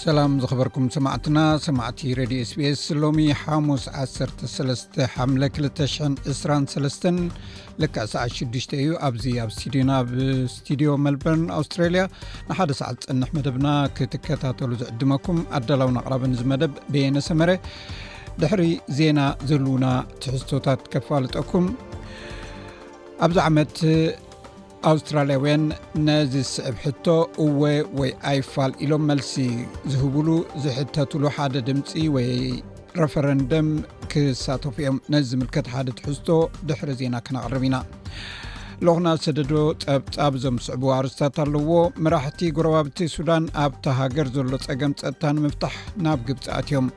ሰላም ዝኸበርኩም ሰማዕትና ሰማዕቲ ረድዮ ስቤስ ሎሚ ሓሙስ 13 ሓምለ 223 ልክ ሰዓት 6ዱሽተ እዩ ኣብዚ ኣብ ስቱድዮና ብ ስቱድዮ መልበርን ኣውስትራልያ ንሓደ ሰዓት ዝፅንሕ መደብና ክትከታተሉ ዝዕድመኩም ኣዳላውን ኣቕራብን ዝ መደብ ብየነሰመረ ድሕሪ ዜና ዘልውና ትሕዝቶታት ከፋልጠኩም ኣብዚ ዓመት ኣውስትራልያውያን ነዚ ዝስዕብ ሕቶ እወ ወይ ኣይፋል ኢሎም መልሲ ዝህብሉ ዝሕተትሉ ሓደ ድምፂ ወይ ረፈረንደም ክሳተፉ እዮም ነዚ ዝምልከት ሓደ ትሕዝቶ ድሕሪ ዜና ክነቅርብ ኢና ሎክና ሰደዶ ፀብፃብ እዞም ዝስዕቡ ኣርስታት ኣለዎ መራሕቲ ጎረባብቲ ሱዳን ኣብቲ ሃገር ዘሎ ፀገም ፀጥታ ንምፍታሕ ናብ ግብፃኣት እዮም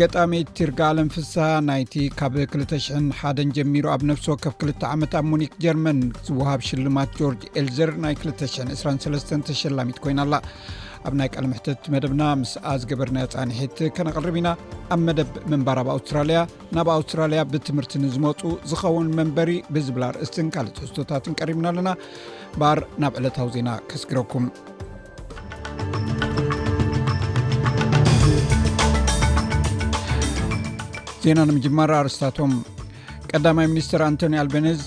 ገጣሚት ይርጋኣለም ፍስሃ ናይቲ ካብ 201 ጀሚሩ ኣብ ነፍሲ ወከፍ ክል ዓመት ኣብ ሙኒክ ጀርመን ዝውሃብ ሽልማት ጆርጅ ኤልዘር ናይ 223 ተሸላሚት ኮይና ኣላ ኣብ ናይ ቀል ምሕትት መደብና ምስ ኣዝገበርና ፃኒሒት ከነቕርብ ኢና ኣብ መደብ ምንባር ኣብ ኣውስትራልያ ናብ ኣውስትራልያ ብትምህርቲ ንዝመፁ ዝኸውን መንበሪ ብዝብላ ርእስትን ካልእ ትሕዝቶታትን ቀሪብና ኣለና ባር ናብ ዕለታዊ ዜና ከስግረኩም ዜና ንምጅማር ኣርስታቶም ቀዳማይ ሚኒስትር ኣንቶኒ ኣልበነዝ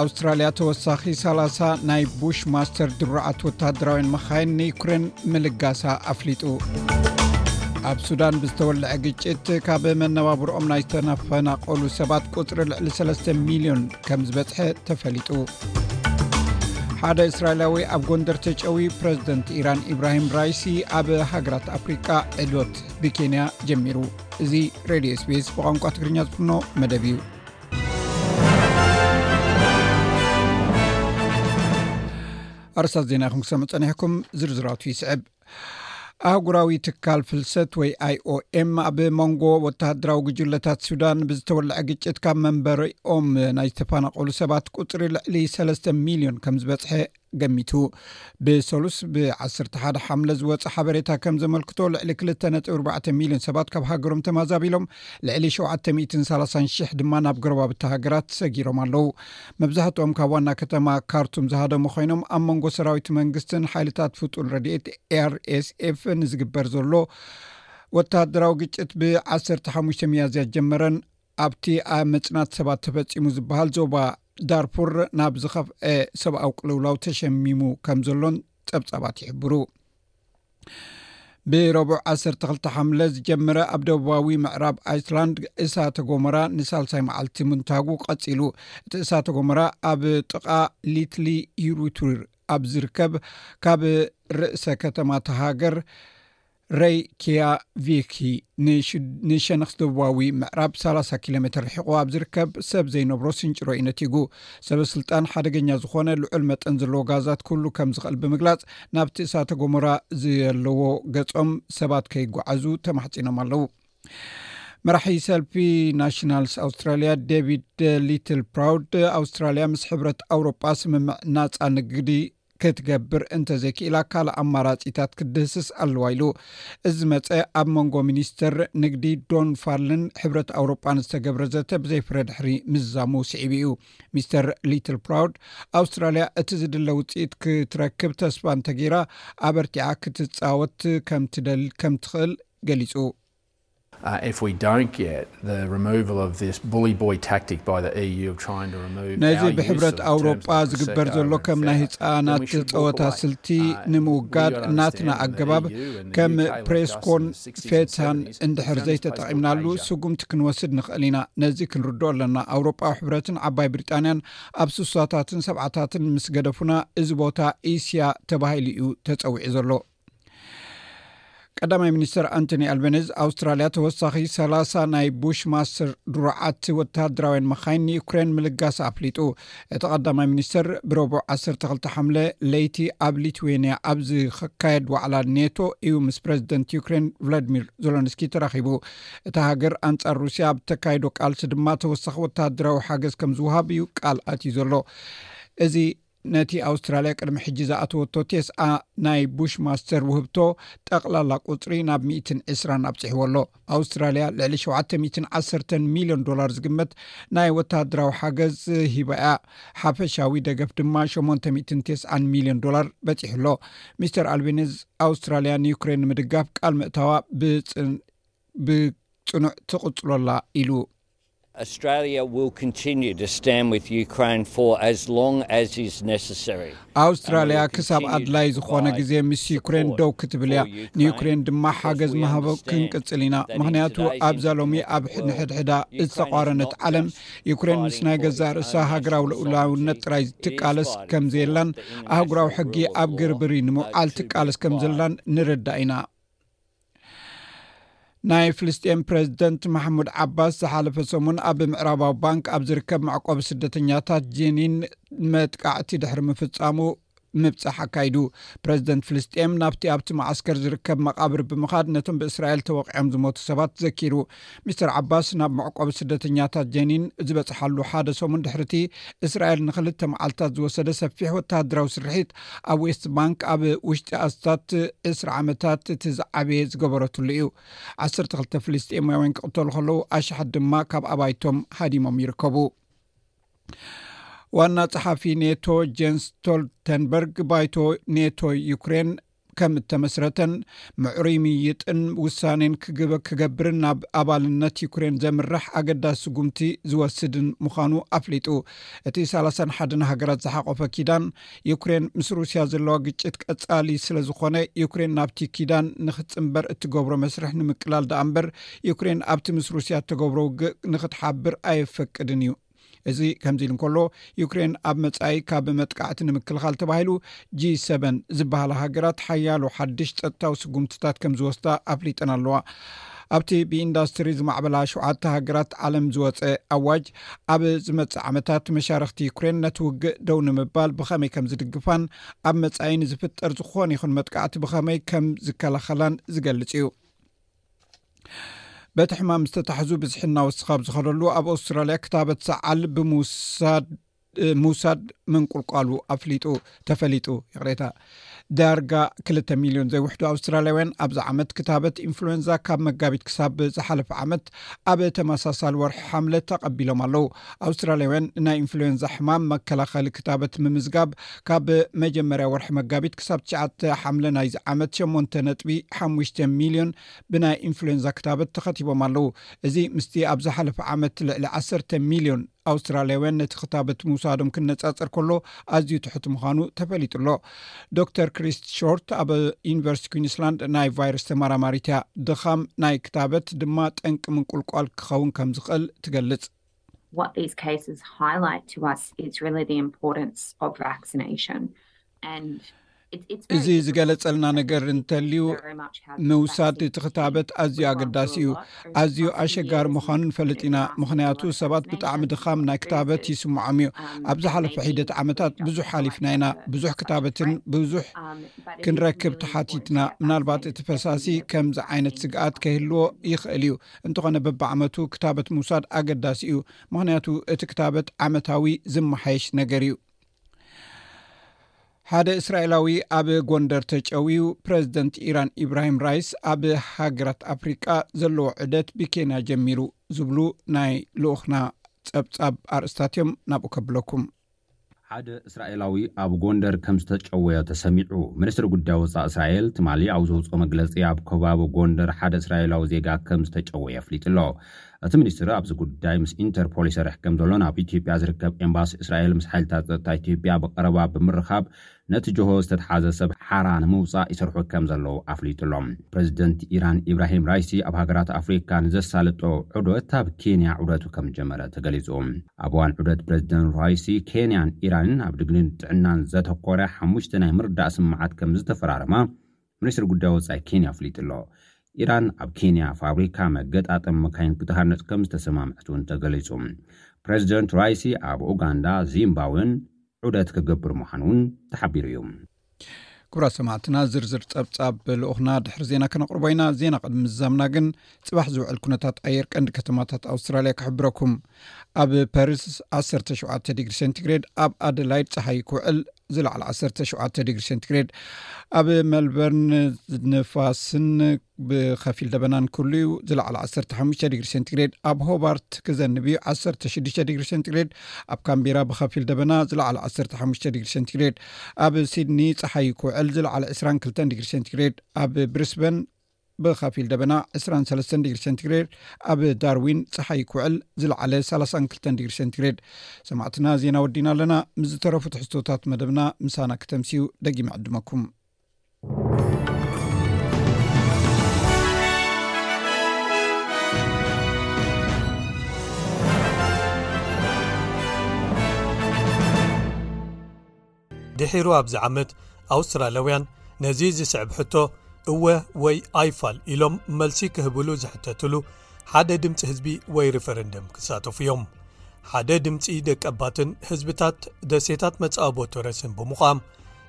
ኣውስትራልያ ተወሳኺ 30 ናይ ቡሽ ማስተር ድሩዓት ወተሃደራውያን መኻይን ንዩክሬን ምልጋሳ ኣፍሊጡ ኣብ ሱዳን ብዝተወልዐ ግጭት ካብ መነባብርኦም ናይ ዝተናፈናቀሉ ሰባት ቁፅሪ ልዕሊ 3 ሚልዮን ከም ዝበፅሐ ተፈሊጡ ሓደ እስራኤላዊ ኣብ ጎንደር ተጨዊ ፕረዚደንት ኢራን ኢብራሂም ራይሲ ኣብ ሃገራት ኣፍሪቃ ዕዶት ብኬንያ ጀሚሩ እዚ ሬድዮ ስቤስ ብቋንቋ ትግርኛ ዝፍኖ መደብ እዩ ኣርስታት ዜና ይኹም ክሰሙ ፀኒሕኩም ዝርዝራቱ ይስዕብ ኣህጉራዊ ትካል ፍልሰት ወይ ኣይኦኤም ኣብ መንጎ ወተሃደራዊ ግጅለታት ሱዳን ብዝተወልዐ ግጭት ካብ መንበሪኦም ናይ ዝተፋናቀሉ ሰባት ቁፅሪ ልዕሊ ሰለስተ ሚልዮን ከም ዝበፅሐ ገሚቱ ብሰሉስ ብ11 ሓምለ ዝወፅ ሓበሬታ ከም ዘመልክቶ ልዕሊ 2ነ4 ሚልዮን ሰባት ካብ ሃገሮም ተማዛቢሎም ልዕሊ 730 ሽሕ ድማ ናብ ጎረባብቲ ሃገራት ሰጊሮም ኣለው መብዛሕትኦም ካብ ዋና ከተማ ካርቱም ዝሃደሙ ኮይኖም ኣብ መንጎ ሰራዊት መንግስትን ሓይልታት ፍጡን ረድኤት ኤርስኤፍ ንዝግበር ዘሎ ወተሃደራዊ ግጭት ብ15 ሚያዝያ ዝጀመረን ኣብቲ ኣብ መፅናት ሰባት ተፈፂሙ ዝበሃል ዞባ ዳርፉር ናብ ዝኸፍአ ሰብኣዊ ቅልውላው ተሸሚሙ ከም ዘሎን ፀብፃባት ይሕብሩ ብረቡዕ 12 ሓምለ ዝጀመረ ኣብ ደቡባዊ ምዕራብ ኣይስላንድ እሳተ ጎሞራ ንሳልሳይ መዓልቲ ምንታጉ ቀፂሉ እቲ እሳተ ጎሞራ ኣብ ጥቓ ሊትሊ ዩሩቱር ኣብ ዝርከብ ካብ ርእሰ ከተማታ ሃገር ረይ ኪያ ቪኪ ንሸነክ ደቡባዊ ምዕራብ 30 ኪሎ ሜተር ርሒቑ ኣብ ዝርከብ ሰብ ዘይነብሮ ስንጭሮ እዩ ነቲጉ ሰበስልጣን ሓደገኛ ዝኾነ ልዑል መጠን ዘለዎ ጋዛት ክህሉ ከም ዝኽእል ብምግላጽ ናብቲ እሳተ ጎሞራ ዝየለዎ ገጾም ሰባት ከይጓዓዙ ተማሕጺኖም ኣለዉ። መራሒ ሰልፊ ናሽናልስ ኣውስትራልያ ዴቪድ ሊትል ፕራውድ ኣውስትራልያ ምስ ሕብረት ኣውሮጳ ስምምዕ ናፃ ንግዲ ክትገብር እንተዘይክኢላ ካልእ ኣማራጺታት ክትድህስስ ኣለዋ ኢሉ። እዚ ዝመጸ ኣብ መንጎ ሚኒስተር ንግዲ ዶን ፋርልን ሕብረት ኣውሮጳን ዝተገብረ ዘተ ብዘይፍረ ድሕሪ ምዝዛሙ ስዒቡ እዩ። ሚስተር ሊትል ፕራውድ ኣውስትራልያ እቲ ዝድለ ውጽኢት ክትረክብ ተስፋ እንተገይራ ኣበርቲዓ ክትጻወት ከምትደል ከምትኽእል ገሊጹ። ነዚ ብሕብረት ኣውሮጳ ዝግበር ዘሎ ከም ናይ ህፃናት ፀወታ ስልቲ ንምውጋድ ናትና ኣገባብ ከም ፕሬስኮን ፌታን እንድሕር ዘይተጠቒምናሉ ስጉምቲ ክንወስድ ንኽእል ኢና ነዚ ክንርድኦ ኣለና ኣውሮጳዊ ሕብረትን ዓባይ ብሪጣንያን ኣብ ስሳታትን ሰብዓታትን ምስ ገደፉና እዚ ቦታ እስያ ተባሂሉ እዩ ተፀዊዑ ዘሎ ቀዳማይ ሚኒስትር ኣንቶኒ ኣልበነዝ ኣውስትራልያ ተወሳኺ ሰላሳ ናይ ቡሽ ማስተር ድሩዓት ወተሃደራውያን መካይን ንዩክሬን ምልጋስ ኣፍሊጡ እቲ ቀዳማይ ሚኒስትር ብረቡዕ 12 ሓምለ ለይቲ ኣብ ሊትዌንያ ኣብ ዝካየድ ዋዕላ ኔቶ እዩ ምስ ፕረዚደንት ዩክሬን ቭላድሚር ዘሎንስኪ ተራኪቡ እታ ሃገር ኣንፃር ሩስያ ኣብ ተካይዶ ቃልሲ ድማ ተወሳኺ ወተሃደራዊ ሓገዝ ከም ዝውሃብ እዩ ቃል ኣትዩ ዘሎ እዚ ነቲ ኣውስትራልያ ቅድሚ ሕጂ ዝኣተወቶ ቴስዓ ናይ ቡሽ ማስተር ውህብቶ ጠቕላላ ቁፅሪ ናብ ሚእትን ዕስራን ኣብፅሕዎ ኣሎ ኣውስትራልያ ልዕሊ ሸውዓተ ሚትን ዓሰርተን ሚልዮን ዶላር ዝግመት ናይ ወተሃደራዊ ሓገዝ ሂባ እያ ሓፈሻዊ ደገፍ ድማ ሸሞንተ ሚትን ቴስዓን ሚልዮን ዶላር በፂሑ ኣሎ ሚስተር ኣልቤኔዝ ኣውስትራልያ ንዩክሬን ንምድጋፍ ቃል ምእታዋ ብፅ ብፅኑዕ ትቕፅሎላ ኢሉ ኣውስትራልያ ክሳብ ኣድላይ ዝኾነ ግዜ ምስ ዩክሬን ደው ክትብል እያ ንዩክሬን ድማ ሓገዝ ምሃቦ ክንቅፅል ኢና ምክንያቱ ኣብዛ ሎሚ ኣብ ንሕድሕዳ ዝተቋረነት ዓለም ዩክሬን ምስ ናይ ገዛእ ርእሳ ሃገራዊ ልኡላውነት ጥራይ ትቃለስ ከምዘየላን ኣህጉራዊ ሕጊ ኣብ ግርብሪ ንምውዓል ትቃለስ ከምዘላን ንርዳእ ኢና ናይ ፍልስጤን ፕረዚደንት ማሕሙድ ዓባስ ዝሓለፈ ሰሙን ኣብ ምዕራባዊ ባንክ ኣብ ዝርከብ መዕቆቢ ስደተኛታት ጀኒን መጥቃዕቲ ድሕሪ ምፍፃሙ ምብፃሕ ኣካይዱ ፕረዚደንት ፍልስጤም ናብቲ ኣብቲ መዓስከር ዝርከብ መቓብር ብምኻድ ነቶም ብእስራኤል ተወቂዖም ዝሞቱ ሰባት ዘኪሩ ሚስተር ዓባስ ናብ መዕቆቢ ስደተኛታት ጀኒን ዝበፅሓሉ ሓደ ሰሙን ድሕሪቲ እስራኤል ንክልተ መዓልትታት ዝወሰደ ሰፊሕ ወተሃደራዊ ስርሒት ኣብ ዌስት ባንክ ኣብ ውሽጢ ኣስታት ዕስራ ዓመታት እቲ ዝዓበየ ዝገበረትሉ እዩ ዓሰርተ ክልተ ፍልስጤማውያን ክቕተሉ ከለዉ ኣሽሓት ድማ ካብ ኣባይቶም ሃዲሞም ይርከቡ ዋና ፀሓፊ ኔቶ ጀንስ ስቶልተንበርግ ባይቶ ኔቶ ዩክሬን ከም እተመስረተን ምዕሩይ ምይይጥን ውሳኔን ክግበ ክገብርን ናብ ኣባልነት ዩክሬን ዘምርሕ ኣገዳሲ ስጉምቲ ዝወስድን ምዃኑ ኣፍሊጡ። እቲ ሰላሳን ሓደን ሃገራት ዝሓቆፈ ኪዳን፣ ዩክሬን ምስ ሩስያ ዘለዋ ግጭት ቀጻሊ ስለ ዝኾነ፣ ዩክሬን ናብቲ ኪዳን ንክትጽንበር እትገብሮ መስርሕ ንምቅላል ደኣምበር፣ ዩክሬን ኣብቲ ምስ ሩስያ እተገብሮ ውግእ ንክትሓብር ኣየፈቅድን እዩ። እዚ ከምዚ ኢሉ እንከሎ ዩክሬን ኣብ መፃኢ ካብ መጥቃዕቲ ንምክልኻል ተባሂሉ g7 ዝበሃላ ሃገራት ሓያሉ ሓድሽ ፀጥታዊ ስጉምትታት ከም ዝወስዳ ኣፍሊጠን ኣለዋ ኣብቲ ብኢንዳስትሪ ዝማዕበላ ሸተ ሃገራት ዓለም ዝወፀ ኣዋጅ ኣብ ዝመፅእ ዓመታት መሻርክቲ ዩክሬን ነቲ ውግእ ደው ንምባል ብኸመይ ከም ዝድግፋን ኣብ መፃኢ ንዝፍጠር ዝኾን ይኹን መጥቃዕቲ ብኸመይ ከም ዝከላኸላን ዝገልፅ እዩ በቲ ሕማም ዝተታሕዙ ብዝሒ እናወስኻብ ዝኸደሉ ኣብ ኣውስትራልያ ክታበት ሰዓል ብምውሳድ ምንቁልቋሉ ኣፍሊጡ ተፈሊጡ ይቕሬታ ዳርጋ 2ልተ ሚልዮን ዘይውሕዱ ኣውስትራልያውያን ኣብዚ ዓመት ክታበት ኢንፍሉዌንዛ ካብ መጋቢት ክሳብ ዝሓለፈ ዓመት ኣብ ተመሳሳሊ ወርሒ ሓምለ ተቐቢሎም ኣለው። ኣውስትራልያውያን ናይ ኢንፍሉዌንዛ ሕማም መከላኸሊ ክታበት ምምዝጋብ ካብ መጀመርያ ወርሒ መጋቢት ክሳብ ትሽዓተ ሓምለ ናይዚ ዓመት ሸሞንተ ነጥቢ ሓሙሽተ ሚልዮን ብናይ ኢንፍሉዌንዛ ክታበት ተኸቲቦም ኣለው። እዚ ምስቲ ኣብ ዝሓለፈ ዓመት ልዕሊ ዓሰርተ ሚልዮን ኣውስትራልያውያን ነቲ ክታበት ምውሳዶም ክነፃፀር ከሎ ኣዝዩ ትሑት ምዃኑ ተፈሊጡ ኣሎ። ዶክተር ክሪስት ሾርት ኣብ ዩኒቨርስቲ ኩንስላንድ ናይ ቫይረስ ተመራማሪት እያ ድኻም ናይ ክታበት ድማ ጠንቂ ምንቁልቋል ክኸውን ከም ዝኽእል ትገልጽ እዚ ዝገለጸልና ነገር እንተልዩ ምውሳድ እቲ ክታበት ኣዝዩ ኣገዳሲ እዩ ኣዝዩ ኣሸጋሪ ምዃኑ ንፈልጥ ኢና፣ ምኽንያቱ ሰባት ብጣዕሚ ድኻም ናይ ክታበት ይስምዖም እዩ። ኣብ ዝሓለፈ ሒደት ዓመታት ብዙሕ ሓሊፍና ኢና፣ ብዙሕ ክታበትን ብዙሕ ክንረክብ ተሓቲትና። ምናልባት እቲ ፈሳሲ ከምዚ ዓይነት ስግኣት ከይህልዎ ይኽእል እዩ፣ እንተዀነ በብዓመቱ ክታበት ምውሳድ ኣገዳሲ እዩ፣ ምኽንያቱ እቲ ክታበት ዓመታዊ ዝመሓየሽ ነገር እዩ። ሓደ እስራኤላዊ ኣብ ጎንደር ተጨውዩ ፕረዚደንት ኢራን ኢብራሂም ራይስ ኣብ ሃገራት ኣፍሪቃ ዘለዎ ዑደት ብኬንያ ጀሚሩ ዝብሉ ናይ ልኡኽና ጸብጻብ ኣርእስታት እዮም ናብኡ ከብለኩም። ሓደ እስራኤላዊ ኣብ ጎንደር ከም ዝተጨወዮ ተሰሚዑ። ሚኒስትሪ ጉዳይ ወጻኢ እስራኤል ትማሊ ኣብ ዘውጽኦ መግለጺ ኣብ ከባቢ ጎንደር ሓደ እስራኤላዊ ዜጋ ከም ዝተጨወየ ኣፍሊጡ'ሎ። እቲ ሚኒስትሪ ኣብዚ ጉዳይ ምስ ኢንተርፖል ይሰርሕ ከምዘሎን ኣብ ኢትዮጵያ ዝርከብ ኤምባሲ እስራኤል ምስ ሓይልታት ጸጥታ ኢትዮጵያ ብቐረባ ብምርኻብ ነቲ ጀሆ ዝተትሓዘ ሰብ ሓራ ንምውጻእ ይሰርሑ ከምዘለዉ ኣፍሊጡ ኣሎ። ፕረዚደንት ኢራን ኢብራሂም ራይሲ ኣብ ሃገራት ኣፍሪካ ንዘሳልጦ ዑደት ኣብ ኬንያ ዑደቱ ከምዝጀመረ ተገሊጹ። ኣብ እዋን ዑደት ፕረዚደንት ራይሲ ኬንያን ኢራንን ኣብ ድግኒን ጥዕናን ዘተኮረ ሓሙሽተ ናይ ምርዳእ ስምምዓት ከምዝተፈራረማ ሚኒስትሪ ጉዳይ ወጻኢ ኬንያ ኣፍሊጡ'ሎ። ኢራን ኣብ ኬንያ ፋብሪካ መገጣጠሚ መካይን ክትሃንጽ ከምዝተሰማምዐት'ውን ተገሊጹ። ፕረዚደንት ራይሲ ኣብ ኡጋንዳ፣ ዚምባብዌን ዑደት ክገብር ምዃኑ'ውን ተሓቢሩ እዩ። ክቡራት ሰማዕትና ዝርዝር ጸብጻብ ልኡኽና ድሕሪ ዜና ከነቕርቦ ኢና። ዜና ቅድሚ ምዝዛምና ግን ጽባሕ ዝውዕል ኩነታት ኣየር ቀንዲ ከተማታት ኣውስትራልያ ክሕብረኩም። ኣብ ፐርስ ዓሰርተ ሸውዓተ ዲግሪ ሴንቲግሬድ ኣብ ኣደላይድ ፀሓይ ክውዕል ዝለዕለ ዓሰርተ ሸውዓተ ዲግሪ ሴንቲግሬድ ኣብ መልበርን ንፋስን ብከፊል ደበናን ክህሉ እዩ ዝለዕለ ዓሰርተ ሓሙሽተ ዲግሪ ሴንቲግሬድ ኣብ ሆባርት ክዘንብ እዩ ዓሰርተ ሽዱሽተ ዲግሪ ሴንቲግሬድ ኣብ ካምቢራ ብከፊል ደበና ዝለዕለ ዓሰርተ ሓሙሽተ ዲግሪ ሴንቲግሬድ ኣብ ሲድኒ ፀሓይ ክውዕል ዝለዕለ ዕስራን ክልተን ዲግሪ ሴንቲግሬድ ኣብ ብሪስበን ብኸፊል ደበና 23 ዲግሪ ሴንቲግሬድ ኣብ ዳርዊን ፀሓይ ክውዕል ዝለዓለ 32 ዲግሪ ሴንቲግሬድ ሰማዕትና ዜና ወዲና ኣለና ምስ ዝተረፉ ትሕዝቶታት መደብና ምሳና ክተምስዩ ደጊመ ዕድመኩም ድሒሩ ኣብዚ ዓመት ኣውስትራልያውያን ነዚ ዝስዕብ ሕቶ እወ ወይ ኣይፋል ኢሎም መልሲ ክህብሉ ዝሕተትሉ ሓደ ድምፂ ህዝቢ ወይ ሪፈረንደም ክሳተፉ እዮም ሓደ ድምፂ ደቀባትን ህዝብታት ደሴታት መፃእቦቶ ረስን ብምዃም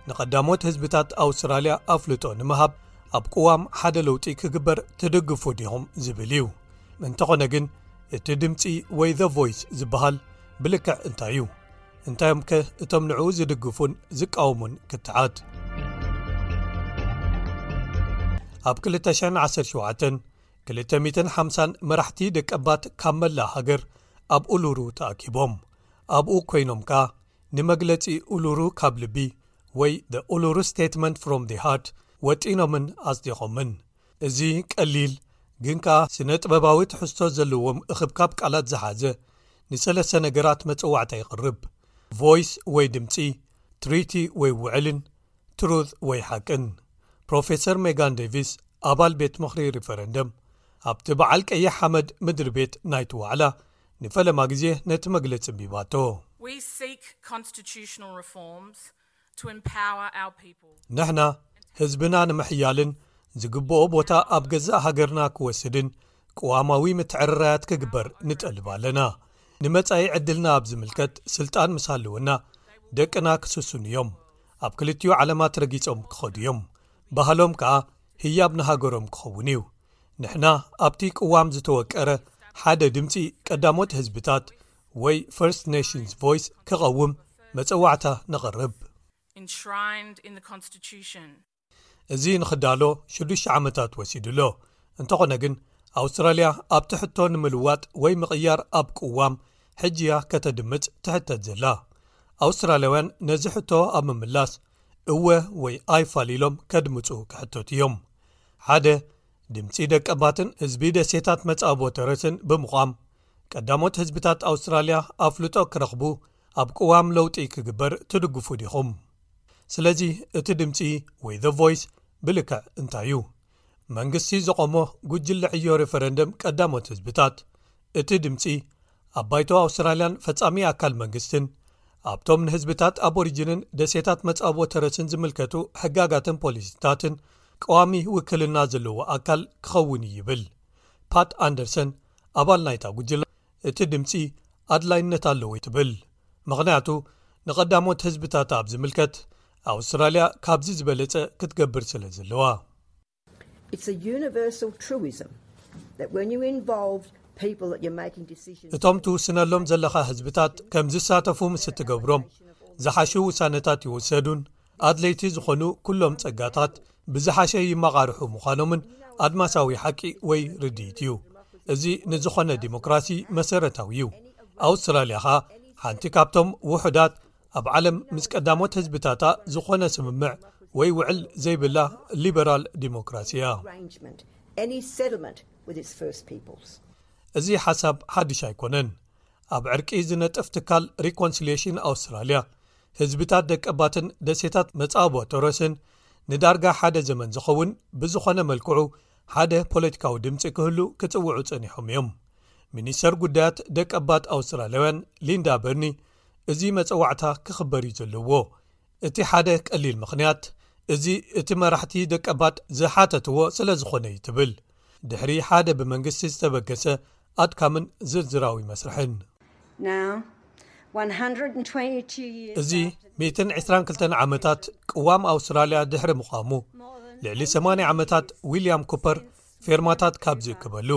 ንቐዳሞት ህዝብታት ኣውስትራልያ ኣፍልጦ ንምሃብ ኣብ ቅዋም ሓደ ለውጢ ክግበር ትድግፉ ዲኹም ዝብል እዩ እንተኾነ ግን እቲ ድምፂ ወይ ዘ ቮይስ ዝበሃል ብልክዕ እንታይ እዩ እንታይዮም ከ እቶም ንዕኡ ዝድግፉን ዝቃወሙን ክትዓት ኣብ 217 250 መራሕቲ ደቀባት ካብ መላ ሃገር ኣብ ኡሉሩ ተኣኪቦም ኣብኡ ኮይኖም ከኣ ንመግለጺ ኡሉሩ ካብ ልቢ ወይ ኡሉሩ ስቴትመንት ፍሮም ሃርት ወጢኖምን ኣጽዲቖምን እዚ ቀሊል ግን ከኣ ስነ-ጥበባዊ ትሕዝቶ ዘለዎም እኽብካብ ቃላት ዝሓዘ ንሰለስተ ነገራት መጸዋዕታ የቕርብ፣ ቮይስ ወይ ድምጺ፣ ትሪቲ ወይ ውዕልን፣ ትሩዝ ወይ ሓቅን። ፕሮፌሰር ሜጋን ዴቪስ፣ ኣባል ቤት ምኽሪ ሪፈረንደም፣ ኣብቲ በዓል ቀይሕ ሓመድ ምድሪቤት ናይቲ ዋዕላ ንፈለማ ግዜ ነቲ መግለጺ ኣንቢባቶ። ንሕና ህዝብና ንምሕያልን ዝግብኦ ቦታ ኣብ ገዛእ ሃገርና ክወስድን ቅዋማዊ ምትዕርራያት ክግበር ንጠልብ ኣለና ንመጻኢ ዕድልና ኣብ ዝምልከት ስልጣን ምስ ሃለወና ደቅና ክስስኑ እዮም ኣብ ክልትዮ ዓለማት ረጊጾም ክኸዱ እዮም ባህሎም ከኣ ህያብ ንሃገሮም ክኸውን እዩ ንሕና ኣብቲ ቅዋም ዝተወቀረ ሓደ ድምፂ ቀዳሞት ህዝብታት ወይ ፈርስት ኔሽንስ ቮይስ ክቐውም መጸዋዕታ ነቕርብ። እዚ ንክዳሎ ሽዱሽተ ዓመታት ወሲዱ ኣሎ፣ እንተኾነ ግን ኣውስትራልያ ኣብቲ ሕቶ ንምልዋጥ ወይ ምቕያር ኣብ ቅዋም ሕጂ እያ ከተድምጽ ትሕተት ዘላ። ኣውስትራልያውያን ነዚ ሕቶ ኣብ ምምላስ እወ ወይ ኣይፋል ኢሎም ከድምጹ ክሕተቱ እዮም። ሓደ ድምጺ ደቀባትን ህዝቢ ደሴታት መጻብቦ ተረስን ብምቛም ቀዳሞት ህዝብታት ኣውስትራልያ ኣፍልጦ ክረኽቡ ኣብ ቅዋም ለውጢ ክግበር ትድግፉ ዲኹም ስለዚ እቲ ድምፂ ወይ the voይስ ብልክዕ እንታይ እዩ መንግስቲ ዘቆሞ ጉጅለ ዕዮ ሪፈረንደም ቀዳሞት ህዝብታት እቲ ድምፂ ኣብ ባይቶ ኣውስትራልያን ፈፃሚ ኣካል መንግስትን ኣብቶም ንህዝብታት ኣቦሪጅንን ደሴታት መፃብቦ ተረስን ዝምልከቱ ሕጋጋትን ፖሊሲታትን ቀዋሚ ውክልና ዘለዎ ኣካል ክኸውን ይብል ፓት ኣንደርሰን ኣባል ናይታ ጉጅለ እቲ ድምጺ ኣድላይነት ኣለዎ'ዩ ትብል ምኽንያቱ ንቀዳሞት ህዝብታት ኣብ ዝምልከት ኣውስትራልያ ካብዚ ዝበለጸ ክትገብር ስለዘለዋ። እቶም ትውስነሎም ዘለኻ ህዝብታት ከም ዝሳተፉ ምስ እትገብሮም ዝሓሹ ውሳነታት ይውሰዱን ኣድለይቲ ዝዀኑ ኵሎም ጸጋታት ብዝሓሸ ይመቓርሑ ምዃኖምን ኣድማሳዊ ሓቂ ወይ ርድኢት እዩ። እዚ ንዝዀነ ዲሞክራሲ መሰረታዊ እዩ። ኣውስትራልያ ኸኣ ሓንቲ ካብቶም ውሑዳት ኣብ ዓለም ምስ ቀዳሞት ህዝብታታ ዝዀነ ስምምዕ ወይ ውዕል ዘይብላ ሊበራል ዲሞክራሲ እያ። እዚ ሓሳብ ሓድሽ ኣይኰነን። ኣብ ዕርቂ ዝነጥፍ ትካል ሪኮንስልየሽን ኣውስትራልያ፣ ህዝብታት ደቀባትን ደሴታት መጻብቦ ቶረስን ንዳርጋ ሓደ ዘመን ዝኸውን ብዝኾነ መልክዑ ሓደ ፖለቲካዊ ድምጺ ክህሉ ክጽውዑ ጸኒሖም እዮም ሚኒስተር ጉዳያት ደቀባት ኣውስትራልያውያን ሊንዳ በርኒ እዚ መጸዋዕታ ክኽበር እዩ ዘለዎ እቲ ሓደ ቀሊል ምኽንያት እዚ እቲ መራሕቲ ደቀባት ዝሓተትዎ ስለ ዝኾነ እዩ ትብል ድሕሪ ሓደ ብመንግስቲ ዝተበገሰ ኣድካምን ዝርዝራዊ መስርሕን። እዚ ሚእትን ዕስራን ክልተን ዓመታት ቅዋም ኣውስትራልያ ድሕሪ ምቛሙ ልዕሊ ሰማንያ ዓመታት ዊልያም ኩፐር ፌርማታት ካብ ዝእክበሉ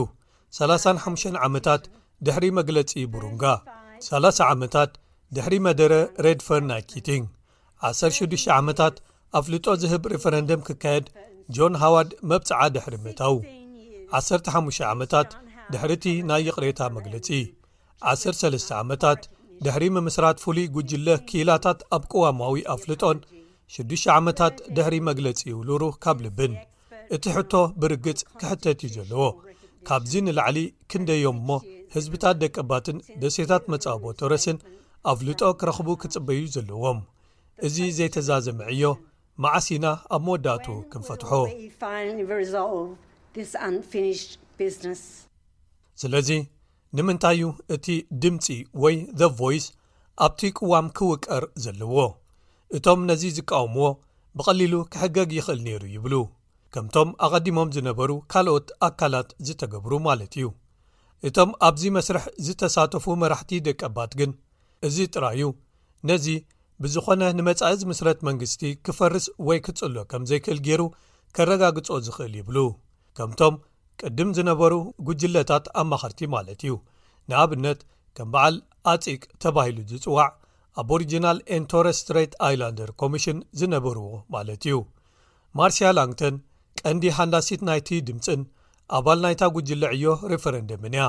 ሰላሳን ሓሙሽተን ዓመታት ድሕሪ መግለጺ ቡሩንጋ ሰላሳ ዓመታት ድሕሪ መደረ ሬድፈር ናይ ኪቲንግ ዓሰርተ ሽዱሽተ ዓመታት ኣፍልጦ ዝህብ ሪፈረንደም ክካየድ ጆን ሃዋርድ መብጽዓ ድሕሪ ምእታዉ ዓሰርተ ሓሙሽተ ዓመታት ድሕሪ እቲ ናይ ይቕሬታ መግለጺ ዓሰርተ ሰለስተ ዓመታት ድሕሪ ምምስራት ፍሉይ ጉጅለ ክኢላታት ኣብ ቅዋማዊ ኣፍልጦን ሽዱሽተ ዓመታት ድሕሪ መግለጺ ውሉሩ ካብ ልብን እቲ ሕቶ ብርግጽ ክሕተት እዩ ዘለዎ ካብዚ ንላዕሊ ክንደይ እዮም እሞ ህዝብታት ደቀባትን ደሴታት መጻቦ ቶረስን ኣፍልጦ ክረኽቡ ክጽበዩ ዘለዎም እዚ ዘይተዛዘመ ዕዮ መዓስ ኢና ኣብ መወዳእቱ ክንፈትሖ ስለዚ ንምንታይ እዩ እቲ ድምፂ ወይ the ቮይስ ኣብቲ ቅዋም ክውቀር ዘለዎ እቶም ነዚ ዝቃወምዎ ብቐሊሉ ክሕገግ ይኽእል ነይሩ ይብሉ፣ ከምቶም ኣቐዲሞም ዝነበሩ ካልኦት ኣካላት ዝተገብሩ ማለት እዩ። እቶም ኣብዚ መስርሕ ዝተሳተፉ መራሕቲ ደቀባት ግን እዚ ጥራይ'ዩ ነዚ ብዝዀነ ንመጻኢ ዝምስረት መንግስቲ ክፈርስ ወይ ክጽሎ ከም ዘይክእል ገይሩ ከረጋግጾ ዝኽእል ይብሉ፣ ከምቶም ቅድም ዝነበሩ ጕጅለታት ኣማኸርቲ ማለት እዩ፣ ንኣብነት ከም በዓል ኣጺቅ ተባሂሉ ዝጽዋዕ ኣቦሪጂናል ኤን ቶረስ ስትረይት ኣይላንደር ኮሚሽን ዝነበርዎ ማለት እዩ ማርስያ ላንግተን ቀንዲ ሃንዳሲት ናይቲ ድምፅን ኣባል ናይታ ጉጅለ ዕዮ ሪፈረንደምን እያ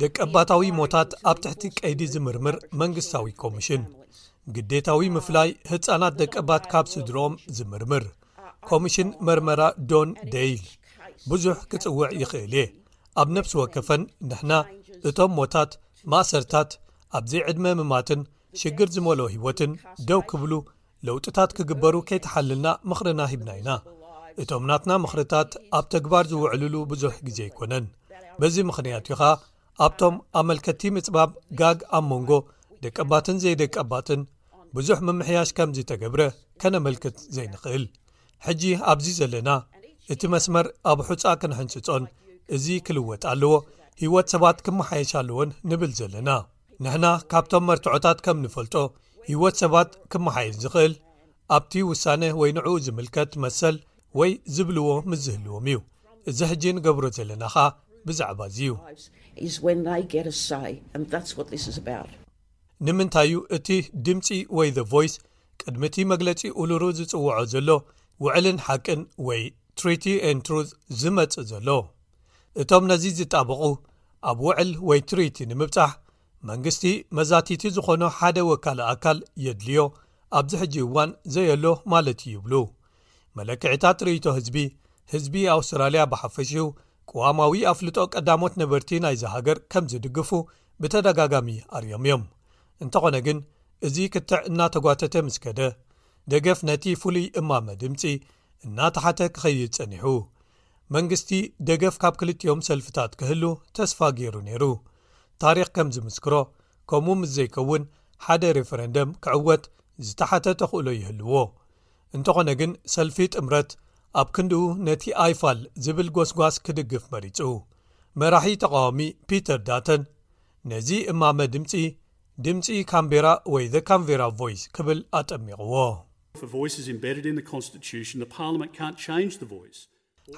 ደቀባታዊ ሞታት ኣብ ትሕቲ ቀይዲ ዝምርምር መንግስታዊ ኮሚሽን ግዴታዊ ምፍላይ ህፃናት ደቀባት ካብ ስድሮኦም ዝምርምር ኮሚሽን መርመራ ዶን ደይል ብዙሕ ክፅውዕ ይኽእል እየ ኣብ ነፍሲ ወከፈን ንሕና እቶም ሞታት ማእሰርታት ኣብዘይ ዕድመ ምማትን ሽግር ዝመልኦ ህይወትን ደው ክብሉ ለውጥታት ክግበሩ ከይተሓልልና ምኽርና ሂብና ኢና እቶም ናትና ምኽርታት ኣብ ተግባር ዝውዕልሉ ብዙሕ ግዜ ኣይኮነን በዚ ምኽንያት ኢኻ ኣብቶም ኣመልከቲ ምፅባብ ጋግ ኣብ መንጎ ደቀባትን ዘይደቀባትን ብዙሕ ምምሕያሽ ከምዝተገብረ ከነመልክት ዘይንኽእል ሕጂ ኣብዚ ዘለና እቲ መስመር ኣብ ሑጻ ክንሕንጽጾን እዚ ክልወጥ ኣለዎ ሂወት ሰባት ክመሓየሽ ኣለዎን ንብል ዘለና ንሕና ካብቶም መርትዖታት ከም ንፈልጦ ሂወት ሰባት ክመሓየሽ ዝኽእል ኣብቲ ውሳነ ወይ ንዕኡ ዝምልከት መሰል ወይ ዝብልዎ ምስ ዝህልዎም እዩ እዚ ሕጂ ንገብሮ ዘለና ኸኣ ብዛዕባ እዚ እዩ ንምንታይ እዩ እቲ ድምጺ ወይ the voice ቅድሚ እቲ መግለጺ ኡሉሩ ዝጽውዖ ዘሎ ውዕልን ሓቅን ወይ Treaty and Truth ዝመጽእ ዘሎ? እቶም ነዚ ዝጣበቑ ኣብ ውዕል ወይ ትሪቲ ንምብጻሕ መንግስቲ መዛቲቲ ዝኾኖ ሓደ ወካሊ ኣካል የድልዮ ኣብዚ ሕጂ እዋን ዘየሎ ማለት እዩ ይብሉ። መለክዒታት ርእይቶ ህዝቢ ህዝቢ ኣውስትራልያ ብሓፈሽኡ ቅዋማዊ ኣፍልጦ ቀዳሞት ነበርቲ ናይዚ ሃገር ከም ዝድግፉ ብተደጋጋሚ ኣርዮም እዮም እንተኾነ ግን እዚ ክትዕ እናተጓተተ ምስ ከደ ደገፍ ነቲ ፍሉይ እማመ ድምፂ እናተሓተ ክኸይድ ፀኒሑ መንግስቲ ደገፍ ካብ ክልትኦም ሰልፍታት ክህሉ ተስፋ ገይሩ ነይሩ ታሪክ ከም ዝምስክሮ ከምኡ ምስ ዘይከውን ሓደ ሬፈረንደም ክዕወት ዝተሓተ ተኽእሎ ይህልዎ እንተኾነ ግን ሰልፊ ጥምረት ኣብ ክንድኡ ነቲ ኣይፋል ዝብል ጎስጓስ ክድግፍ መሪጹ መራሒ ተቓዋሚ ፒተር ዳተን ነዚ እማመ ድምጺ ድምጺ ካምቤራ ወይ the ካምቬራ voice ክብል ኣጠሚቕዎ።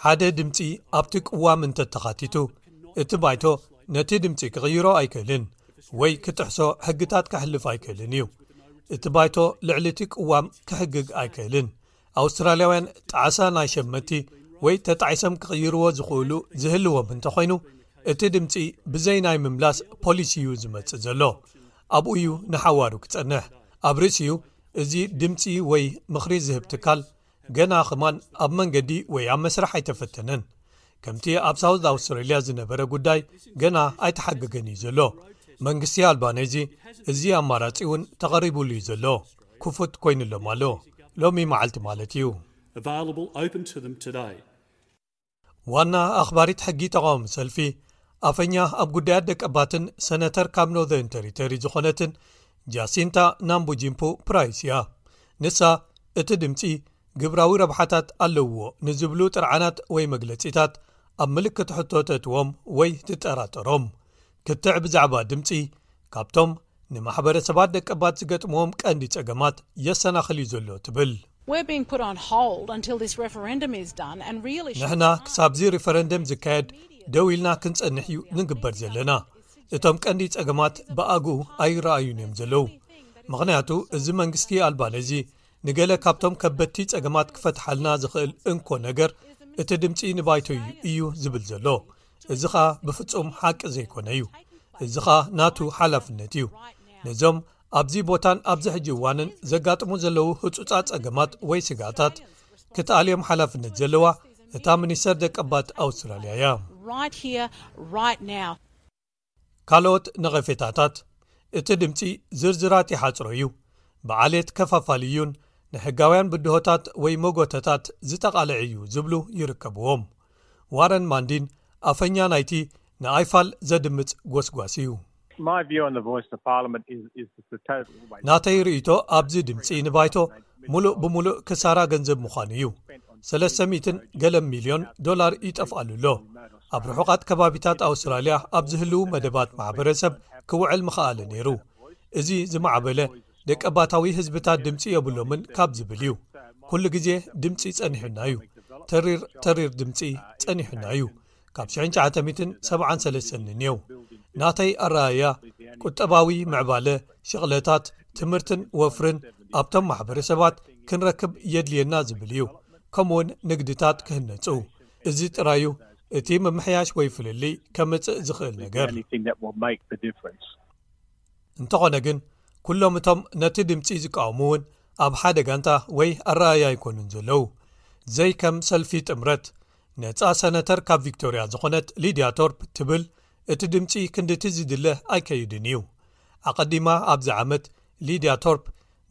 ሓደ ድምፂ ኣብቲ ቅዋም እንተተኻቲቱ እቲ ባይቶ ነቲ ድምፂ ክቕይሮ ኣይክእልን ወይ ክጥሕሶ ሕግታት ከሕልፍ ኣይክእልን እዩ እቲ ባይቶ ልዕሊ እቲ ቅዋም ክሕግግ ኣይክእልን ኣውስትራልያውያን ጣዕሳ ናይ ሸመቲ ወይ ተጣዒሶም ክቕይርዎ ዝኽእሉ ዝህልዎም እንተኮይኑ እቲ ድምፂ ብዘይ ናይ ምምላስ ፖሊሲ እዩ ዝመፅእ ዘሎ ኣብኡ እዩ ንሓዋሩ ክፀንሕ ኣብ ርእሲኡ እዚ ድምፂ ወይ ምኽሪ ዝህብ ትካል ገና ኸማን ኣብ መንገዲ ወይ ኣብ መስራሕ ኣይተፈተነን ከምቲ ኣብ ሳውት ኣውስትራልያ ዝነበረ ጉዳይ ገና ኣይተሓገገን እዩ ዘሎ መንግስቲ ኣልባነይዚ እዚ ኣማራፂ እውን ተቐሪቡሉ እዩ ዘሎ ክፉት ኮይኑሎም ኣሎ ሎሚ መዓልቲ ማለት እዩ ዋና ኣኽባሪት ሕጊ ተቓወሚ ሰልፊ ኣፈኛ ኣብ ጉዳያት ደቀባትን ሰነተር ካብ ኖዘርን ተሪተሪ ዝኾነትን ጃሲንታ ናምቡጂምፑ ፕራይስ እያ ንሳ እቲ ድምፂ ግብራዊ ረብሓታት ኣለውዎ ንዝብሉ ጥርዓናት ወይ መግለፂታት ኣብ ምልክት ሕቶ ተትዎም ወይ ትጠራጠሮም ክትዕ ብዛዕባ ድምፂ ካብቶም ንማሕበረሰባት ደቀባት ዝገጥምዎም ቀንዲ ፀገማት የሰናኽል እዩ ዘሎ ትብል። ንሕና ክሳብዚ ሪፈረንደም ዝካየድ ደው ኢልና ክንፀንሕ እዩ ንግበር ዘለና። እቶም ቀንዲ ፀገማት ብኣግኡ ኣይረኣዩን እዮም ዘለዉ ምኽንያቱ እዚ መንግስቲ ኣልባነዚ ንገለ ካብቶም ከበድቲ ፀገማት ክፈትሓልና ዝኽእል እንኮ ነገር እቲ ድምፂ ንባይቶ እዩ እዩ ዝብል ዘሎ። እዚ ኸኣ ብፍጹም ሓቂ ዘይኰነ እዩ እዚ ኸኣ ናቱ ሓላፍነት እዩ ነዞም ኣብዚ ቦታን ኣብዚ ሕጂ እዋንን ዘጋጥሙ ዘለዉ ህጹጻ ጸገማት ወይ ስጋእታት ክትኣልዮም ሓላፍነት ዘለዋ እታ ሚኒስተር ደቀባት ኣውስትራልያ እያ። ካልኦት ነቐፌታታት እቲ ድምጺ ዝርዝራት ይሓጽሮ እዩ፣ ብዓሌት ከፋፋሊ እዩን ንሕጋውያን ብድሆታት ወይ መጎተታት ዝተቓልዐ እዩ ዝብሉ ይርከብዎም። ዋረን ማንዲን ኣፈኛ ናይቲ ንኣይፋል ዘድምጽ ጎስጓስ እዩ። ናተይ ርእይቶ ኣብዚ ድምጺ ንባይቶ ምሉእ ብምሉእ ክሳራ ገንዘብ ምዃኑ እዩ ሰለስተ ሚትን ገለ ሚልዮን ዶላር ይጠፍኣሉ ኣሎ ኣብ ርሑቓት ከባቢታት ኣውስትራልያ ኣብ ዝህልው መደባት ማሕበረሰብ ክውዕል ምኽኣለ ነይሩ እዚ ዝማዕበለ ደቀባታዊ ህዝብታት ድምፂ የብሎምን ካብ ዝብል እዩ ኩሉ ግዜ ድምፂ ፀኒሑና እዩ ተሪር ተሪር ድምፂ ፀኒሑና እዩ ካብ 1973 ንኔው ናተይ ኣረኣያ ቁጠባዊ ምዕባለ ሽቕለታት ትምህርትን ወፍርን ኣብቶም ማሕበረሰባት ክንረክብ የድልየና ዝብል እዩ ከምኡ ውን ንግድታት ክህነፁ እዚ ጥራዩ እቲ ምምሕያሽ ወይ ፍልልይ ከምፅእ ዝኽእል ነገር እንተኾነ ግን ኩሎም እቶም ነቲ ድምፂ ዝቃወሙ እውን ኣብ ሓደ ጋንታ ወይ ኣረኣያ ኣይኮኑን ዘለዉ ዘይከም ሰልፊ ጥምረት ነጻ ሰነተር ካብ ቪክቶርያ ዝኾነት ሊድያ ቶርፕ ትብል እቲ ድምፂ ክንድቲ ዝድለ ኣይከይድን እዩ ኣቐዲማ ኣብዚ ዓመት ሊድያ ቶርፕ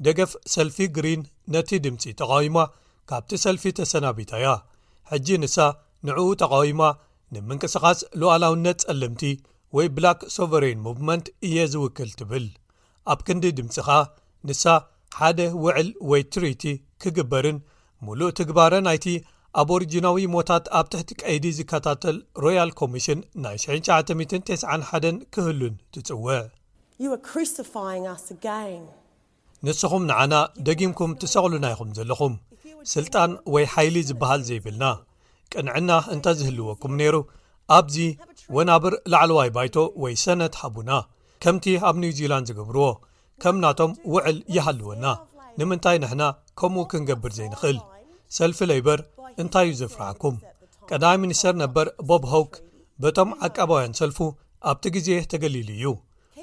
ደገፍ ሰልፊ ግሪን ነቲ ድምፂ ተቓዊማ ካብቲ ሰልፊ ተሰናቢታ እያ ሕጂ ንሳ ንዕኡ ተቓዊማ ንምንቅስቓስ ሉዓላውነት ጸለምቲ ወይ ብላክ ሶቨረይን ሙቭመንት እየ ዝውክል ትብል ኣብ ክንዲ ድምፂ ኸኣ ንሳ ሓደ ውዕል ወይ ትሪቲ ክግበርን ምሉእ ትግባረ ናይቲ ኣብ ኦሪጅናዊ ሞታት ኣብ ትሕቲ ቀይዲ ዝከታተል ሮያል ኮሚሽን ናይ 1991 ክህሉን ትጽውዕ። ንስኹም ንዓና ደጊምኩም ትሰቕሉና ኢኹም ዘለኹም። ስልጣን ወይ ሓይሊ ዝበሃል ዘይብልና። ቅንዕና እንተ ዝህልወኩም ነይሩ ኣብዚ ወናብር ላዕለዋይ ባይቶ ወይ ሰነት ሃቡና። ከምቲ ኣብ ኒውዚላንድ ዝገብርዎ ከም ናቶም ውዕል ይሃልወና ንምንታይ ንሕና ከምኡ ክንገብር ዘይንኽእል ሰልፊ ለይበር እንታይዩ ዘፍርሓኩም ቀዳይ ሚኒስተር ነበር ቦብ ሆውክ በቶም ዓቃባውያን ሰልፉ ኣብቲ ግዜ ተገሊሉ እዩ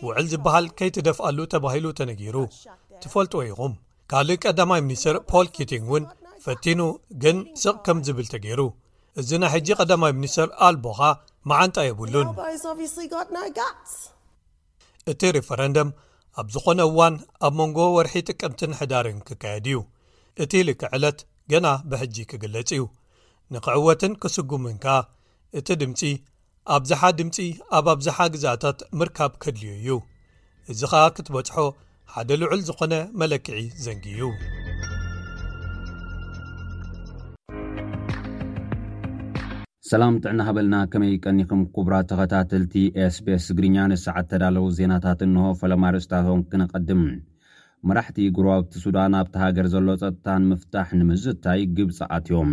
ውዕል ዝበሃል ከይትደፍኣሉ ተባሂሉ ተነጊሩ ትፈልጥዎ ኢኹም ካልእ ቀዳማይ ሚኒስተር ፖል ኪቲንግ እውን ፈቲኑ ግን ስቕ ከም ዝብል ተገይሩ እዚ ናይ ሕጂ ቀዳማይ ሚኒስተር ኣልቦኻ መዓንጣ የብሉን እቲ ሪፈረንደም ኣብ ዝኾነ እዋን ኣብ መንጎ ወርሒ ጥቅምትን ሕዳርን ክካየድ እዩ እቲ ልክ ዕለት ገና ብሕጂ ክግለጽ እዩ ንክዕወትን ክስጉምን ከኣ እቲ ድምፂ ኣብዝሓ ድምፂ ኣብ ኣብዝሓ ግዛእታት ምርካብ ከድልዩ እዩ እዚ ከኣ ክትበጽሖ ሓደ ልዑል ዝኾነ መለክዒ ዘንጊ እዩ ሰላም ጥዕና ሃበልና ከመይ ቀኒኹም ኩቡራት ተኸታተልቲ ኤስቤስ ትግርኛ ንሰዓት ተዳለዉ ዜናታት እንሆ ፈለማ ርእስታቶም ክነቐድም መራሕቲ ጉሩባብቲ ሱዳን ኣብቲ ሃገር ዘሎ ጸጥታን ምፍታሕ ንምዝታይ ግብፂ ኣትዮም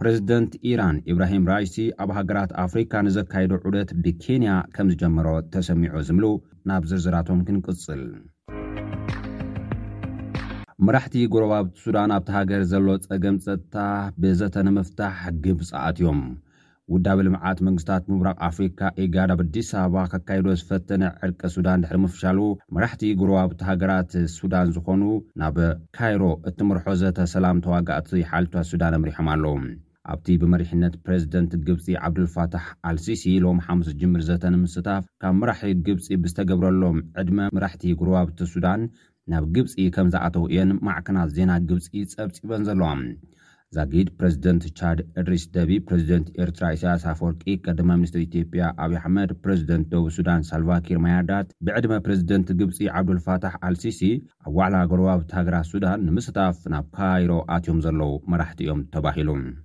ፕረዚደንት ኢራን ኢብራሂም ራይሲ ኣብ ሃገራት ኣፍሪካ ንዘካይዶ ዑደት ብኬንያ ከም ዝጀመሮ ተሰሚዑ ዝብሉ ናብ ዝርዝራቶም ክንቅፅል። መራሕቲ ጎረባብቲ ሱዳን ኣብታ ሃገር ዘሎ ፀገም ፀጥታ ብዘተ ንምፍታሕ ግብፂ ኣትዮም። ውዳበ ልምዓት መንግስታት ምብራቕ ኣፍሪካ፣ ኢጋድ፣ ኣብ ኣዲስ ኣበባ ከካይዶ ዝፈተነ ዕርቂ ሱዳን ድሕሪ ምፍሻሉ፣ መራሕቲ ጎረባብቲ ሃገራት ሱዳን ዝኾኑ ናብ ካይሮ እትምርሖ ዘተ ሰላም ተዋጋእቲ ሓልታት ሱዳን ኣምሪሖም ኣለው። ኣብቲ ብመሪሕነት ፕረዚደንት ግብፂ ዓብዱልፋታሕ ኣልሲሲ ሎሚ ሓሙስ ዝጅምር ዘተ ንምስታፍ ካብ መራሒ ግብፂ ብዝተገብረሎም ዕድመ መራሕቲ ጎረባብቲ ሱዳን ናብ ግብጺ ከም ዝኣተው እየን ማዕከናት ዜና ግብጺ ጸብጺበን ዘለዋ። ዛጊድ ፕረዚደንት ቻድ እድሪስ ደቢ፣ ፕረዚደንት ኤርትራ ኢሳያስ ኣፈወርቂ፣ ቀዳማይ ሚኒስተር ኢትዮጵያ ኣብይ ኣሕመድ፣ ፕረዚደንት ደቡብ ሱዳን ሳልቫኪር ማያርዳት፣ ብዕድመ ፕረዚደንት ግብጺ ዓብዱልፋታሕ ኣልሲሲ ኣብ ዋዕላ ጎረባብቲ ሃገራት ሱዳን ንምስታፍ ናብ ካይሮ ኣትዮም ዘለዉ መራሕቲ እዮም ተባሂሉ።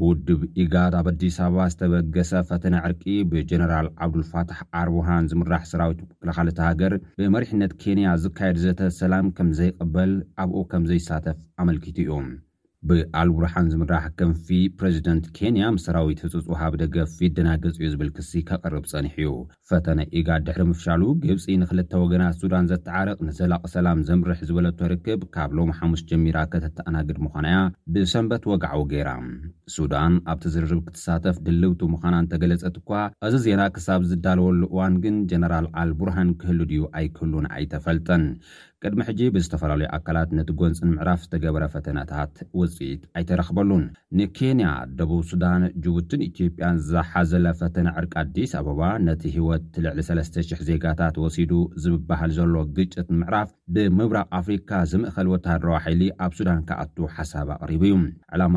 ብውድብ ኢጋድ ኣብ ኣዲስ ኣበባ ዝተበገሰ ፈተነ ዕርቂ ብጀነራል ዓብዱልፋታሕ ኣርቡሃን ዝምራሕ ሰራዊት ምክልኻል እታ ሃገር ብመሪሕነት ኬንያ ዝካየድ ዘተ ሰላም ከምዘይቕበል ኣብኡ ከምዘይሳተፍ ኣመልኪቱ እዩ። ብኣልቡርሓን ዝምራሕ ክንፊ ፕረዚደንት ኬንያ ምስ ሰራዊት ህጹጽ ወሃቢ ደገፍ ይደናገጽ እዩ ዝብል ክሲ ከቕርብ ጸኒሑ እዩ። ፈተነ ኢጋድ ድሕሪ ምፍሻሉ፣ ግብጺ ንክልተ ወገናት ሱዳን ዘተዓርቕ ንዘላቒ ሰላም ዘምርሕ ዝበለቶ ርክብ ካብ ሎሚ ሓሙስ ጀሚራ ከተተኣናግድ ምዃና'ያ ብሰንበት ወግዓዊ ገይራ። ሱዳን ኣብቲ ዝርርብ ክትሳተፍ ድልውቲ ምዃና እንተገለጸት'ኳ፣ እዚ ዜና ክሳብ ዝዳለወሉ እዋን ግን ጀነራል ኣልቡርሃን ክህሉ ድዩ ኣይክህሉን ኣይተፈልጠን። ቅድሚ ሕጂ ብዝተፈላለዩ ኣካላት ነቲ ጎንጺ ንምዕራፍ ዝተገበረ ፈተነታት ውጽኢት ኣይተረኽበሉን። ንኬንያ፣ ደቡብ ሱዳን፣ ጅቡትን ኢትዮጵያን ዝሓዘለ ፈተነ ዕርቂ ኣዲስ ኣበባ ነቲ ህይወት ልዕሊ ሰለስተ ሽሕ ዜጋታት ወሲዱ ዝብበሃል ዘሎ ግጭት ንምዕራፍ ብምብራቕ ኣፍሪካ ዝምእኸል ወተሃደራዊ ሓይሊ ኣብ ሱዳን ክኣቱ ሓሳብ ኣቕሪቡ'ዩ። ዕላማ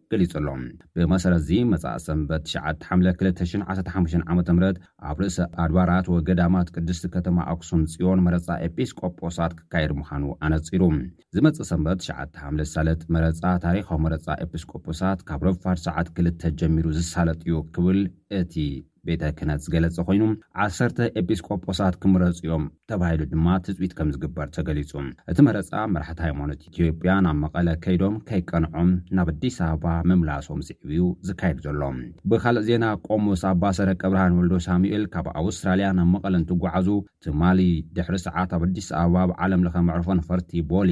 ገሊጹ ኣሎ። ብመሰረት'ዚ መጻኢ ሰንበት ትሽዓተ ሓምለ ክልተ ሽሕን ዓሰርተ ሓሙሽተን ዓመተ ምህረት ኣብ ርእሰ ኣድባራት ወገዳማት ቅድስቲ ከተማ ኣክሱም ጽዮን መረጻ ኤጲስቆጶሳት ክካየድ ምዃኑ ኣነጺሩ። ዝመጽእ ሰንበት ትሽዓተ ሓምለ ዝሳለጥ መረጻ ታሪኻዊ መረጻ ኤጲስቆጶሳት ካብ ረፋድ ሰዓት ክልተ ጀሚሩ ዝሳለጥ እዩ ክብል እቲ ቤተ ክህነት ዝገለፀ ኮይኑ ዓሰርተ ኤጲስቆጶሳት ክምረፁ እዮም ተባሂሉ ድማ ትፅቢት ከምዝግበር ተገሊፁ። እቲ መረፃ መራሕቲ ሃይማኖት ኢትዮጵያ ናብ መቐለ ከይዶም ከይቀንዖም ናብ ኣዲስ ኣበባ ምምላሶም ስዒቡ እዩ ዝካየድ ዘሎ። ብኻልእ ዜና ቆሞስ ኣባ ሰረቀብርሃን ወልደሳሙኤል ካብ ኣውስትራሊያ ናብ መቐለ እንትጓዓዙ ትማሊ ድሕሪ ሰዓት ኣብ ኣዲስ ኣበባ ኣብ ዓለም ለኸ መዕርፎ ነፈርቲ ቦሌ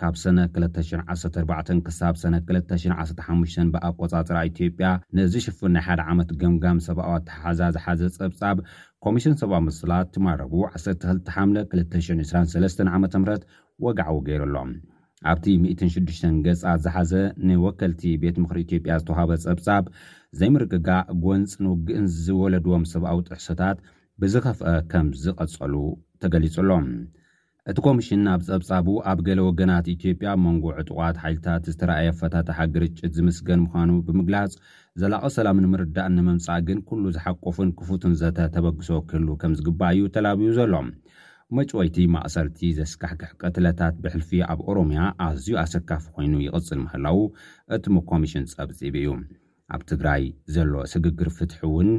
ካብ ሰነ ክልተ ሽሕ ዓሰርተ ኣርባዕተ ክሳብ ሰነ ክልተ ሽሕ ዓሰርተ ሓሙሽተ ብኣቆጻጽራ ኢትዮጵያ ንዝሽፍን ናይ ሓደ ዓመት ገምጋም ሰብኣዊ ኣተሓሕዛ ዝሓዘ ጸብጻብ ኮሚሽን ሰብኣዊ መሰላት ትማል ረቡዕ ዓሰርተ ክልተ ሓምለ ክልተ ሽሕ ዕስራን ሰለስተን ዓመተ ምህረት ወግዓዊ ገይሩ ኣሎ። ኣብቲ ሚእትን ሽዱሽተን ገጻት ዝሓዘ ንወከልቲ ቤት ምኽሪ ኢትዮጵያ ዝተውሃበ ጸብጻብ ዘይምርግጋእ፣ ጎንጽን ውግእን ዝወለድዎም ሰብኣዊ ጥሕሰታት ብዝኸፍኣ ከም ዝቐጸሉ ተገሊጹ ኣሎ። እቲ ኮምሽን ኣብ ጸብጻቡ፣ ኣብ ገለ ወገናት ኢትዮጵያ ኣብ መንጎ ዕጡቓት ሓይልታት ዝተራእየ ኣፈታትሓ ግርጭት ዝምስገን ምዃኑ ብምግላጽ፣ ዘላቒ ሰላም ንምርዳእን ንምምጻእ ግን ኩሉ ዝሓቁፍን ክፉትን ዘተ ተበግሶ ክህሉ ከምዝግባእ እዩ ተላብዩ ዘሎ። መጭወይቲ፣ ማእሰርቲ፣ ዘስካሕክሕ ቅትለታት ብሕልፊ ኣብ ኦሮሚያ ኣዝዩ ኣሰካፊ ኮይኑ ይቕጽል ምህላዉ እቲ ምኮምሽን ጸብጺቡ እዩ። ኣብ ትግራይ ዘሎ ስግግር ፍትሒ'ውን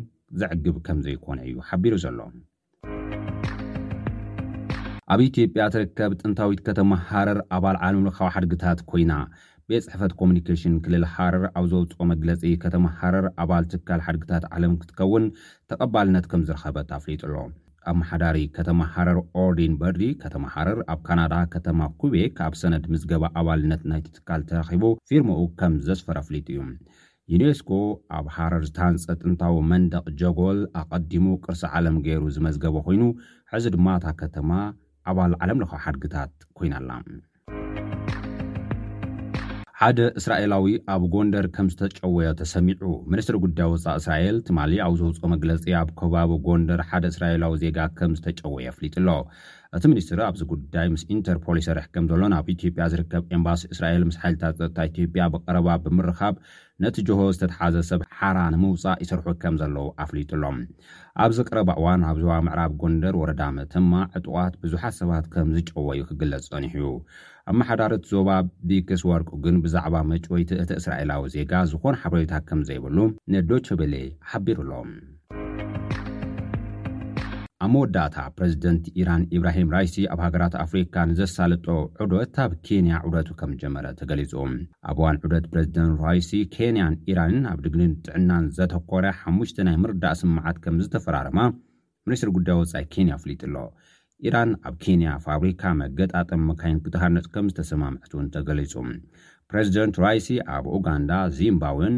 ዘዕግብ ከምዘይኮነ እዩ ሓቢሩ ዘሎ። ኣብ ኢትዮጵያ ትርከብ ጥንታዊት ከተማ ሃረር ኣባል ዓለም ለኻዊ ሓድግታት ኮይና። ቤት ፅሕፈት ኮሙኒኬሽን ክልል ሃረር ኣብ ዘውፅኦ መግለፂ ከተማ ሃረር ኣባል ትካል ሓድግታት ዓለም ክትከውን ተቐባልነት ከምዝረኸበት ኣፍሊጡ ኣሎ። ኣመሓዳሪ ከተማ ሃረር ኦርዲን በድሪ ከተማ ሃረር ኣብ ካናዳ ከተማ ኩቤክ ኣብ ሰነድ ምዝገባ ኣባልነት ናይቲ ትካል ተረኺቡ ፊርምኡ ከምዘስፈረ ኣፍሊጡ እዩ። ዩኔስኮ ኣብ ሃረር ዝተሃንጸ ጥንታዊ መንደቕ ጀጎል ኣቐዲሙ ቅርሲ ዓለም ገይሩ ዝመዝገቦ ኮይኑ፣ ሕዚ ድማ እታ ከተማ ኣባል ዓለምለኸ ሓድግታት ኮይና ኣላ። ሓደ እስራኤላዊ ኣብ ጎንደር ከም ዝተጨወዮ ተሰሚዑ። ሚኒስትሪ ጉዳይ ወፃኢ እስራኤል ትማሊ ኣብ ዘውፅኦ መግለፂ ኣብ ከባቢ ጎንደር ሓደ እስራኤላዊ ዜጋ ከም ዝተጨወየ ኣፍሊጡ'ሎ። እቲ ሚኒስትሪ ኣብዚ ጉዳይ ምስ ኢንተርፖል ይሰርሕ ከምዘሎን ኣብ ኢትዮጵያ ዝርከብ ኤምባሲ እስራኤል ምስ ሓይልታት ጸጥታ ኢትዮጵያ ብቐረባ ብምርኻብ ነቲ ጅሆ ዝተትሓዘ ሰብ ሓራ ንምውጻእ ይሰርሑ ከምዘለዉ ኣፍሊጡ'ሎ። ኣብዚ ቀረባ እዋን ኣብ ዞባ ምዕራብ ጎንደር ወረዳ መተማ ዕጡቓት ብዙሓት ሰባት ከምዝጨወዩ ክግለጽ ጸኒሑ'ዩ። ኣመሓዳሪ'ቲ ዞባ ቢክስ ወርቁ ግን ብዛዕባ መጭወይቲ እቲ እስራኤላዊ ዜጋ ዝኾነ ሓበሬታ ከምዘይብሉ ንዶቸ ቬለ ሓቢሩ'ሎ። ኣብ መወዳእታ ፕረዚደንት ኢራን ኢብራሂም ራይሲ ኣብ ሃገራት ኣፍሪካ ንዘሳልጦ ዑደት ኣብ ኬንያ ዑደቱ ከም ጀመረ ተገሊፁ ኣብ እዋን ዑደት ፕረዚደንት ራይሲ ኬንያን ኢራንን ኣብ ድግኒን ጥዕናን ዘተኮረ ሓሙሽተ ናይ ምርዳእ ስምምዓት ከም ዝተፈራረማ ሚኒስትሪ ጉዳይ ወፃኢ ኬንያ ኣፍሊጡ ኣሎ ኢራን ኣብ ኬንያ ፋብሪካ መገጣጠም መካይን ክትሃነፅ ከም ዝተሰማምዐት እውን ተገሊፁ ፕረዚደንት ራይሲ ኣብ ኡጋንዳ ዚምባብዌን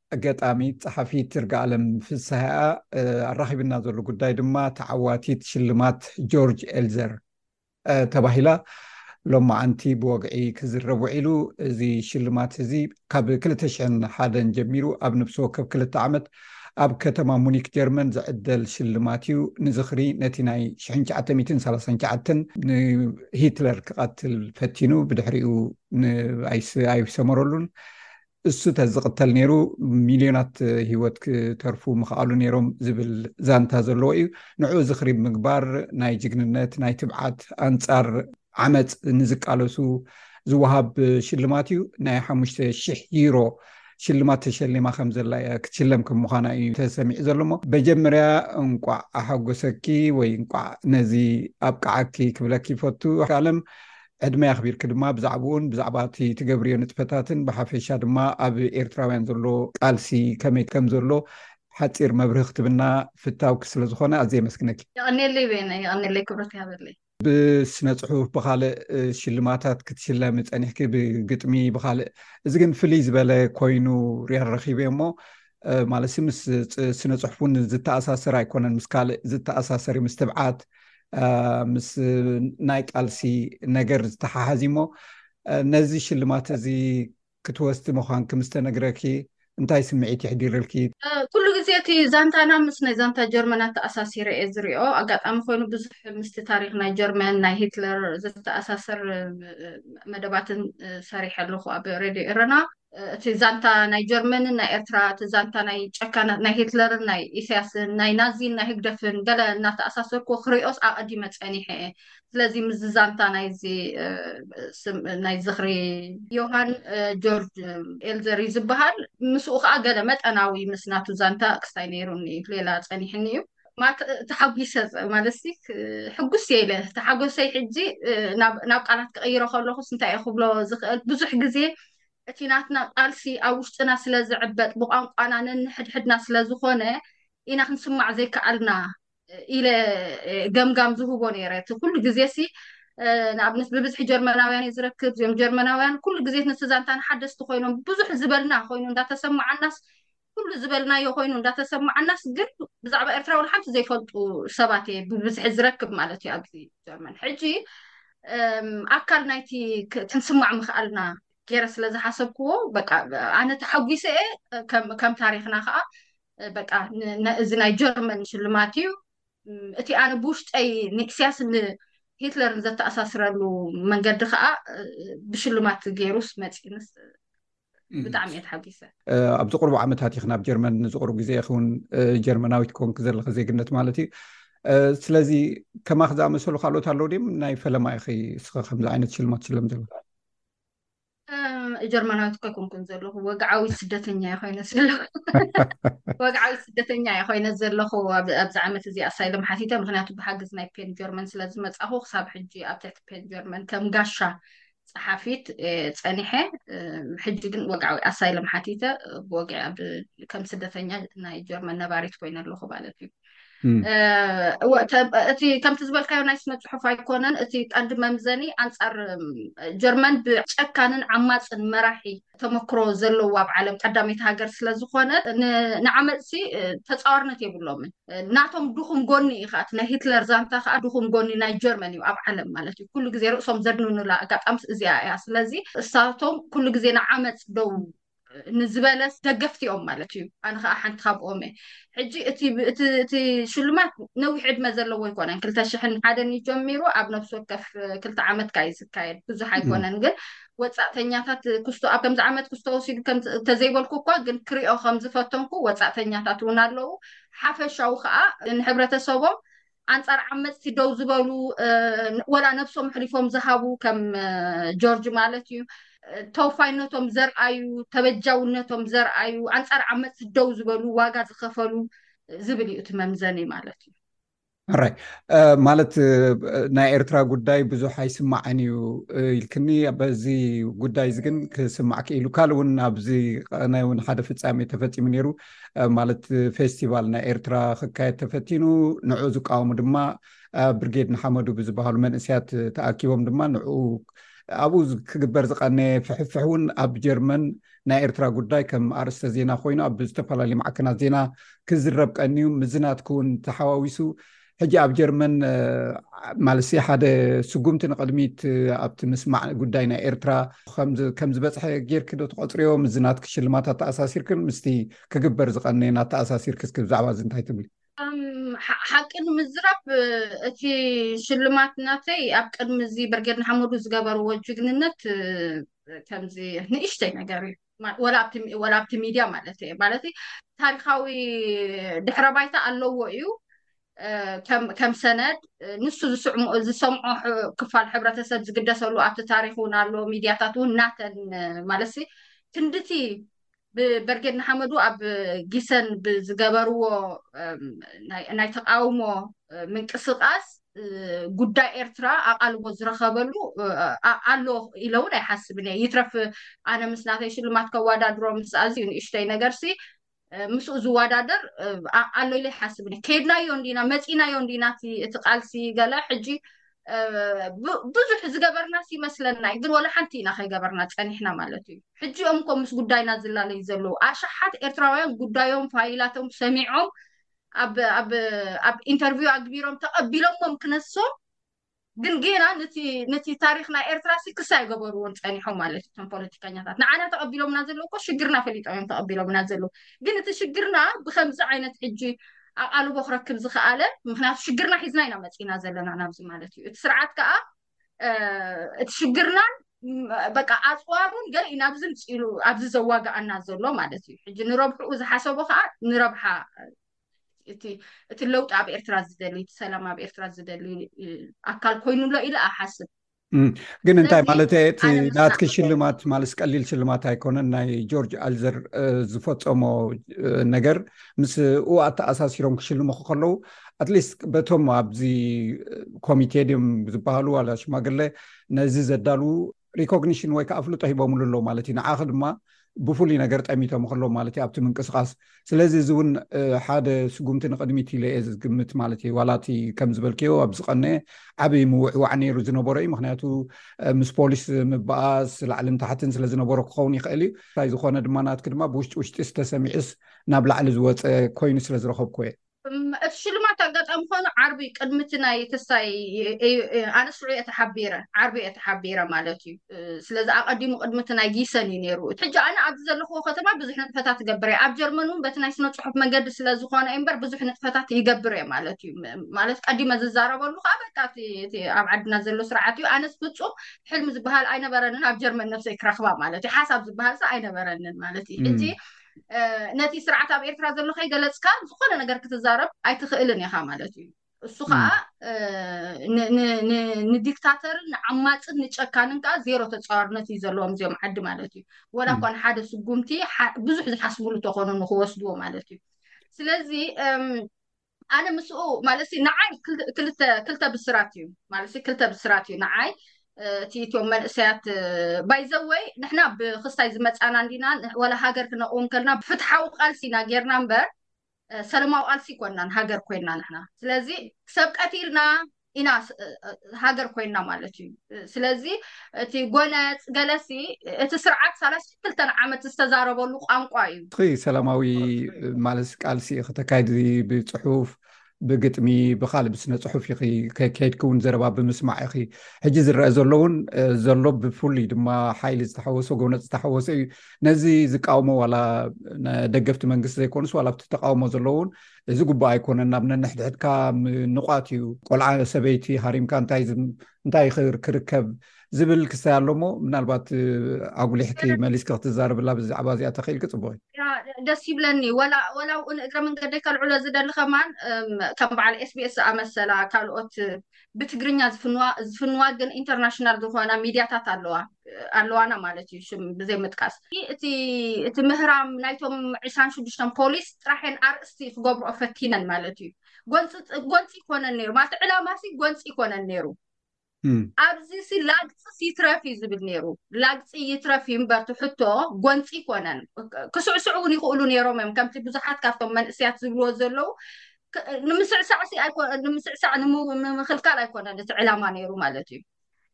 ገጣሚት ጸሓፊት ይርጋኣለም ፍስሃያ ኣራኺብና ዘሎ ጉዳይ ድማ ተዓዋቲት ሽልማት ጆርጅ ኤልዘር ተባሂላ ሎማዓንቲ ብወግዒ ክዝረብ ውዒሉ እዚ ሽልማት እዚ ካብ 201 ጀሚሩ ኣብ ንብሲ ወከብ ክልተ ዓመት ኣብ ከተማ ሙኒክ ጀርመን ዝዕደል ሽልማት እዩ ንዝኽሪ ነቲ ናይ 1939 ንሂትለር ክቐትል ፈቲኑ ብድሕሪኡ ኣይሰመረሉን እሱ ተዝቕተል ነይሩ ሚልዮናት ሂወት ክተርፉ ምኽኣሉ ነይሮም ዝብል ዛንታ ዘለዎ እዩ ንዕኡ ዝኽሪ ምግባር ናይ ጅግንነት ናይ ትብዓት ኣንፃር ዓመፅ ንዝቃለሱ ዝወሃብ ሽልማት እዩ ናይ ሓሙሽተ ሽሕ ዩሮ ሽልማት ተሸሊማ ከም ዘላ እያ ክትሽለም ከም ምዃና እዩ ተሰሚዑ ዘሎ ሞ መጀመርያ እንቋዕ ኣሓጎሰኪ ወይ እንቋዕ ነዚ ኣብቃዓኪ ክብለኪ ይፈቱ ኣለም ዕድመይ ኣኽቢርኪ ድማ ብዛዕብኡን ብዛዕባ እቲ ትገብርዮ ንጥፈታትን ብሓፈሻ ድማ ኣብ ኤርትራውያን ዘሎ ቃልሲ ከመይ ከም ዘሎ ሓጺር መብርሂ ክትብና ፍታውኪ ስለ ዝኾነ ኣዝየ የመስግነኪ። የቐንየለይ በየነ፣ የቐንየለይ ክብረት ይሃበለይ። ብስነ ጽሑፍ ብኻልእ ሽልማታት ክትሽለሚ ጸኒሕኪ፣ ብግጥሚ ብኻልእ፣ እዚ ግን ፍልይ ዝበለ ኮይኑ ርያ ረኺበዮ እሞ ማለት ምስ ስነ ፅሑፍ እውን ዝተኣሳሰር ኣይኮነን ምስ ካልእ ዝተኣሳሰር ምስ ትብዓት ምስ ናይ ቃልሲ ነገር ዝተሓሓዝ እሞ ነዚ ሽልማት እዚ ክትወስቲ ምዃንክ ምስ ተነግረኪ እንታይ ስምዒት የሕዲርልኪ ኩሉ ግዜ እቲ ዛንታና ምስ ናይ ዛንታ ጀርመን ኣተኣሳሲረ እየ ዝሪኦ ኣጋጣሚ ኮይኑ ብዙሕ ምስቲ ታሪክ ናይ ጀርመን ናይ ሂትለር ዝተኣሳሰር መደባትን ሰሪሐ ኣለኹ ኣብ ሬድዮ ኤረና እቲ ዛንታ ናይ ጀርመንን ናይ ኤርትራ እቲ ዛንታ ናይ ጨካናት ናይ ሂትለርን ናይ ኢሰያስን ናይ ናዚን ናይ ህግደፍን ገለ እናተኣሳሰርኩዎ ክሪኦስ ኣቐዲመ ጸኒሐ እየ ስለዚ ምስዚ ዛንታ ናይዚ ናይ ዝኽሪ ዮሃን ጆርጅ ኤልዘር እዩ ዝበሃል ምስኡ ከኣ ገለ መጠናዊ ምስ ናቱ ዛንታ ክስታይ ነይሩኒ ሌላ ጸኒሕኒ እዩ። ተሓጒሰ ማለትሲ ሕጉስ እየ ኢለ ተሓጎሰይ ሕጂ ናብ ቃላት ክቕይሮ ከለኹስ እንታይ እየ ክብሎ ዝኽእል ብዙሕ ግዜ እቲ ናትና ቃልሲ ኣብ ውሽጥና ስለ ዝዕበጥ ብቋንቋና ነንሕድሕድና ስለ ዝኾነ ኢና ክንስማዕ ዘይከኣልና ኢለ ገምጋም ዝህቦ ነይረ እቲ ኩሉ ግዜ ሲ ንኣብነት ብብዝሒ ጀርመናውያን እዩ ዝረክብ እዚኦም ጀርመናውያን ኩሉ ግዜ ነቲ ዛንታ ንሓደስቲ ኮይኖም ብዙሕ ዝበልና ኮይኑ እንዳተሰማዓናስ ኩሉ ዝበልናዮ ኮይኑ እንዳተሰማዓናስ ግን ብዛዕባ ኤርትራ ወላ ሓንቲ ዘይፈልጡ ሰባት እየ ብብዝሒ ዝረክብ ማለት እዩ ኣብዚ ጀርመን ሕጂ ኣካል ናይቲ ክንስማዕ ምኽኣልና ገይረ ስለ ዝሓሰብክዎ በቃ ኣነ ተሓጒሰ እየ ከም ታሪኽና ከዓ በቃ እዚ ናይ ጀርመን ሽልማት እዩ እቲ ኣነ ብውሽጠይ ንእስያስ ንሂትለርን ዘተኣሳስረሉ መንገዲ ከዓ ብሽልማት ገይሩስ መፂንስ ብጣዕሚ እየ ተሓጒሰ ኣብዚ ቅርቡ ዓመታት ኢክ ናብ ጀርመን ንዝቕሩ ግዜ ኹን ጀርመናዊት ኮንክ ዘለኺ ዜግነት ማለት እዩ ስለዚ ከማክ ዝኣመሰሉ ካልኦት ኣለዉ ድም ናይ ፈለማ ኢኺ እስኺ ከምዚ ዓይነት ሽልማት ሽለም ዘሎ ጀርመናዊት ኮይኮንኩን ዘለኹ ወግዓዊት ስደተኛ ዩ ኮይነ ዘለኹ ወግዓዊት ስደተኛ ዩ ኮይነ ዘለኹ ኣብዚ ዓመት እዚ ኣሳይሎም ሓቲተ ምክንያቱ ብሓግዝ ናይ ፔን ጀርመን ስለዝመፃኹ ክሳብ ሕጂ ኣብ ትሕቲ ፔን ጀርመን ከም ጋሻ ጸሓፊት ጸኒሐ ሕጂ ግን ወግዓዊ ኣሳይለም ሓቲተ ብወግዒ ከም ስደተኛ ናይ ጀርመን ነባሪት ኮይነ ኣለኹ ማለት እዩ እቲ ከምቲ ዝበልካዮ ናይ ስነ ፅሑፍ ኣይኮነን እቲ ቀንዲ መምዘኒ ኣንፃር ጀርመን ብጨካንን ዓማፅን መራሒ ተመክሮ ዘለዎ ኣብ ዓለም ቀዳመይቲ ሃገር ስለዝኾነት ንዓመፅሲ ተፃዋርነት የብሎምን ናቶም ድኹም ጎኒ እዩ ከዓ ናይ ሂትለር ዛንታ ከዓ ድኹም ጎኒ ናይ ጀርመን እዩ ኣብ ዓለም ማለት እዩ ኩሉ ግዜ ርእሶም ዘድንኑላ ኣጋጣምስ እዚኣ እያ ስለዚ እሳቶም ኩሉ ግዜ ንዓመፅ ደው ንዝበለስ ደገፍቲ እዮም ማለት እዩ ኣነ ከዓ ሓንቲ ካብኦም እየ ሕጂ እቲ ሽልማት ነዊሕ ዕድመ ዘለዎ ኣይኮነን ክልተ ሽሕን ሓደን እዩ ጀሚሩ ኣብ ነብሲ ወከፍ ክልተ ዓመት ከዓ እዩ ዝካየድ ብዙሕ ኣይኮነን ግን ወጻእተኛታት ክስቶ ኣብ ከምዚ ዓመት ክስቶ ወሲዱ እንተዘይበልኩ እኳ ግን ክሪኦ ከም ዝፈተንኩ ወጻእተኛታት እውን ኣለዉ ሓፈሻዊ ከዓ ንሕብረተሰቦም ኣንጻር ዓመፅቲ ደው ዝበሉ ወላ ነብሶም ኣሕሊፎም ዝሃቡ ከም ጆርጅ ማለት እዩ ተወፋይነቶም ዘርኣዩ ተበጃውነቶም ዘርኣዩ ኣንጻር ዓመፅቲ ደው ዝበሉ ዋጋ ዝኸፈሉ ዝብል እዩ እቲ መምዘኒ ማለት እዩ ራይ ማለት ናይ ኤርትራ ጉዳይ ብዙሕ ኣይስማዕን እዩ ኢልክኒ በዚ ጉዳይ እዚ ግን ክስማዕ ክኢሉ ካልእ እውን ኣብዚ ናይ እውን ሓደ ፍፃሜ ተፈፂሙ ነይሩ ማለት ፌስቲቫል ናይ ኤርትራ ክካየድ ተፈቲኑ ንዑ ዝቃወሙ ድማ ብርጌድ ንሓመዱ ብዝበሃሉ መንእስያት ተኣኪቦም ድማ ንዑ ኣብኡ ክግበር ዝቀነየ ፍሕፍሕ እውን ኣብ ጀርመን ናይ ኤርትራ ጉዳይ ከም ኣርስተ ዜና ኮይኑ ኣብ ዝተፈላለዩ ማዕከናት ዜና ክዝረብ ቀንዩ ምዝናትክ እውን ተሓዋዊሱ ሕጂ ኣብ ጀርመን ማለሲ ሓደ ስጉምቲ ንቅድሚት ኣብቲ ምስማዕ ጉዳይ ናይ ኤርትራ ከም ዝበፅሐ ጌርኪ ዶ ትቆፅርዮ ምዝናትክ ሽልማት ኣተኣሳሲርክን ምስቲ ክግበር ዝቀነየን ኣተኣሳሲርክ እስኪ ብዛዕባ እዚ እንታይ ትብሊ ሓቂ ንምዝራብ እቲ ሽልማት ናተይ ኣብ ቅድሚ እዚ በርጌድ ንሓመዱ ዝገበርዎ ጅግንነት ከምዚ ንእሽተይ ነገር እዩ ወላ ኣብቲ ሚድያ ማለት እዩ ማለት ታሪካዊ ድሕረ ባይታ ኣለዎ እዩ ከም ሰነድ ንሱ ዝሰምዖ ክፋል ሕብረተሰብ ዝግደሰሉ ኣብቲ ታሪክ እውን ኣሎ ሚድያታት እውን ናተን ማለት ክንድቲ ብበርጌድ ንሓመዱ ኣብ ጊሰን ብዝገበርዎ ናይ ተቃውሞ ምንቅስቃስ ጉዳይ ኤርትራ ኣቓልቦ ዝረኸበሉ ኣሎ ኢለ እውን ኣይሓስብን እየ ይትረፍ ኣነ ምስ ናተይ ሽልማት ከዋዳድሮ ምስ ኣዝዩ ንእሽተይ ነገርሲ ምስኡ ዝወዳደር ኣሎ ኢለ ኣይሓስብን እየ ከድናዮ እንዲና መፂናዮ እንዲና እቲ ቃልሲ ገለ ሕጂ ብዙሕ ዝገበርናስ ይመስለና እዩ ግን ወላ ሓንቲ ኢና ከይገበርና ፀኒሕና ማለት እዩ ሕጂ እዮም እኮ ምስ ጉዳይና ዝላለዩ ዘለዉ ኣሸሓት ኤርትራውያን ጉዳዮም ፋይላቶም ሰሚዖም ኣብ ኢንተርቪው ኣግቢሮም ተቐቢሎሞም ክነሶም ግን ጌና ነቲ ታሪክ ናይ ኤርትራ ሲ ክሳ ይገበርዎን ፀኒሖም ማለት እዩ ቶም ፖለቲከኛታት ንዓና ተቐቢሎምና ዘለዉ እኮ ሽግርና ፈሊጦም እዮም ተቐቢሎምና ዘለዉ ግን እቲ ሽግርና ብከምዚ ዓይነት ሕጂ ኣቓልቦ ክረክብ ዝኸኣለ ምኽንያቱ ሽግርና ሒዝና ኢና መጺእና ዘለና ናብዚ ማለት እዩ እቲ ስርዓት ከኣ እቲ ሽግርናን በቃ ኣፅዋሩን ገሊእ ናብዚ ምፅ ኢሉ ኣብዚ ዘዋግኣና ዘሎ ማለት እዩ ሕጂ ንረብሕኡ ዝሓሰቦ ከዓ ንረብሓ እቲ ለውጢ ኣብ ኤርትራ ዝደሊ እቲ ሰላም ኣብ ኤርትራ ዝደሊ ኣካል ኮይኑሎ ኢለ ኣሓስብ ግን እንታይ ማለት እቲ ናትኪ ሽልማት ማለት ቀሊል ሽልማት ኣይኮነን ናይ ጆርጅ ኣልዘር ዝፈፀሞ ነገር ምስ ኡ ኣተኣሳሲሮም ክሽልሙ ከለዉ ኣትሊስት በቶም ኣብዚ ኮሚቴ ድም ዝበሃሉ ዋላ ሽማግለ ነዚ ዘዳልዉ ሪኮግኒሽን ወይ ከዓ ኣፍልጦ ሂቦምሉ ኣሎ ማለት እዩ ንዓኽ ድማ ብፍሉይ ነገር ጠሚቶም ከለዉ ማለት እዩ ኣብቲ ምንቅስቃስ ስለዚ እዚ እውን ሓደ ስጉምቲ ንቅድሚት ኢለ እየ ዝግምት ማለት እዩ ዋላ እቲ ከም ዝበልክዮ ኣብ ዝቀነ ዓብይ ምውዕዋዕ ነይሩ ዝነበሮ እዩ ምክንያቱ ምስ ፖሊስ ምበኣስ ላዕልን ታሕትን ስለ ዝነበሮ ክኸውን ይኽእል እዩ እንታይ ዝኾነ ድማ ናትኪ ድማ ብውሽጢ ውሽጢ ዝተሰሚዑስ ናብ ላዕሊ ዝወፀ ኮይኑ ስለ ዝረኸብኩ እየ እቲ ሽልማት ኣጋጣሚ ኮይኑ ዓርቢ ቅድሚ እቲ ናይ ተስታይ ኣነ ስዑ እየ ተሓቢረ ዓርቢ እየ ተሓቢረ ማለት እዩ ስለዚ ኣቐዲሙ ቅድሚ እቲ ናይ ጊሰን እዩ ነይሩ ሕጂ ኣነ ኣብዚ ዘለኽዎ ከተማ ብዙሕ ንጥፈታት ይገብር እየ ኣብ ጀርመን እውን በቲ ናይ ስነ ፅሑፍ መገዲ ስለ ዝኾነ እዩ እምበር ብዙሕ ንጥፈታት ይገብር እየ ማለት እዩ ማለት ቀዲመ ዝዛረበሉ ከዓ በቃ እቲ ኣብ ዓድና ዘሎ ስርዓት እዩ ኣነስ ፍፁም ሕልሚ ዝበሃል ኣይነበረንን ኣብ ጀርመን ነብሰይ ክረኽባ ማለት እዩ ሓሳብ ዝበሃል ሳ ኣይነበረንን ማለት እዩ ሕጂ ነቲ ስርዓት ኣብ ኤርትራ ዘሎ ከይገለጽካ ዝኾነ ነገር ክትዛረብ ኣይትኽእልን ኢኻ ማለት እዩ እሱ ከዓ ንዲክታተርን ንዓማፅን ንጨካንን ከዓ ዜሮ ተፃዋርነት እዩ ዘለዎም እዚኦም ዓዲ ማለት እዩ ወላ እኳ ንሓደ ስጉምቲ ብዙሕ ዝሓስብሉ ተኾኑ ንክወስድዎ ማለት እዩ ስለዚ ኣነ ምስኡ ማለት ንዓይ ክልተ ብስራት እዩ ማለት ክልተ ብስራት እዩ ንዓይ እቲ እቶም መንእሰያት ባይዘወይ ንሕና ብክስታይ ዝመፃና እንዲና ወላ ሃገር ክነቕውም ከልና ብፍትሓዊ ቃልሲ ኢና ጌርና እምበር ሰለማዊ ቃልሲ ኮናን ሃገር ኮይና ንሕና ስለዚ ሰብ ቀቲልና ኢና ሃገር ኮይና ማለት እዩ ስለዚ እቲ ጎነፅ ገለሲ እቲ ስርዓት ሳላሳ ክልተን ዓመት ዝተዛረበሉ ቋንቋ እዩ እቲ ሰላማዊ ማለት ቃልሲ ክተካይድ ብፅሑፍ ብግጥሚ ብካልእ ብስነ ፅሑፍ ኢኺ ከይድኪ እውን ዘረባ ብምስማዕ ኢኺ ሕጂ ዝረአ ዘሎ እውን ዘሎ ብፍሉይ ድማ ሓይሊ ዝተሓወሶ ጎነፅ ዝተሓወሶ እዩ ነዚ ዝቃውሞ ዋላ ደገፍቲ መንግስቲ ዘይኮኑስ ዋላ ኣብቲ ተቃውሞ ዘለውን እዚ ጉቡእ ኣይኮነን ናብ ነንሕድሕድካ ምንቋት እዩ ቆልዓ ሰበይቲ ሃሪምካ እንታይ ክርከብ ዝብል ክስታይ ኣሎ እሞ ምናልባት ኣጉሊሕኪ መሊስኪ ክትዛረብላ ብዛዕባ እዚኣ ተኽኢልኪ ፅቡቅ እዩ ደስ ይብለኒ ወላ ውን እግረ መንገደይ ከልዕሎ ዝደሊ ከማን ከም በዓል ኤስቢኤስ ዝኣመሰላ ካልኦት ብትግርኛ ዝፍንዋ ዝፍንዋ ግን ኢንተርናሽናል ዝኾና ሚድያታት ኣለዋ ኣለዋና ማለት እዩ ሽም ብዘይ ምጥቃስ እቲ እቲ ምህራም ናይቶም ዕስራን ሽዱሽተን ፖሊስ ጥራሕን ኣርእስቲ ክገብርኦ ፈቲነን ማለት እዩ ጎንፂ ጎንፂ ይኮነን ነይሩ ማለት ዕላማ ሲ ጎንፂ ይኮነን ነይሩ ኣብዚ ሲ ላግፂ ይትረፍ እዩ ዝብል ነይሩ ላግፂ ይትረፍ እዩ እምበር ትሕቶ ጎንፂ ይኮነን ክስዕስዑ እውን ይኽእሉ ነይሮም እዮም ከምቲ ብዙሓት ካብቶም መንእስያት ዝብልዎ ዘለዉ ንምስዕሳዕ ንምስዕሳዕ ንምክልካል ኣይኮነን እቲ ዕላማ ነይሩ ማለት እዩ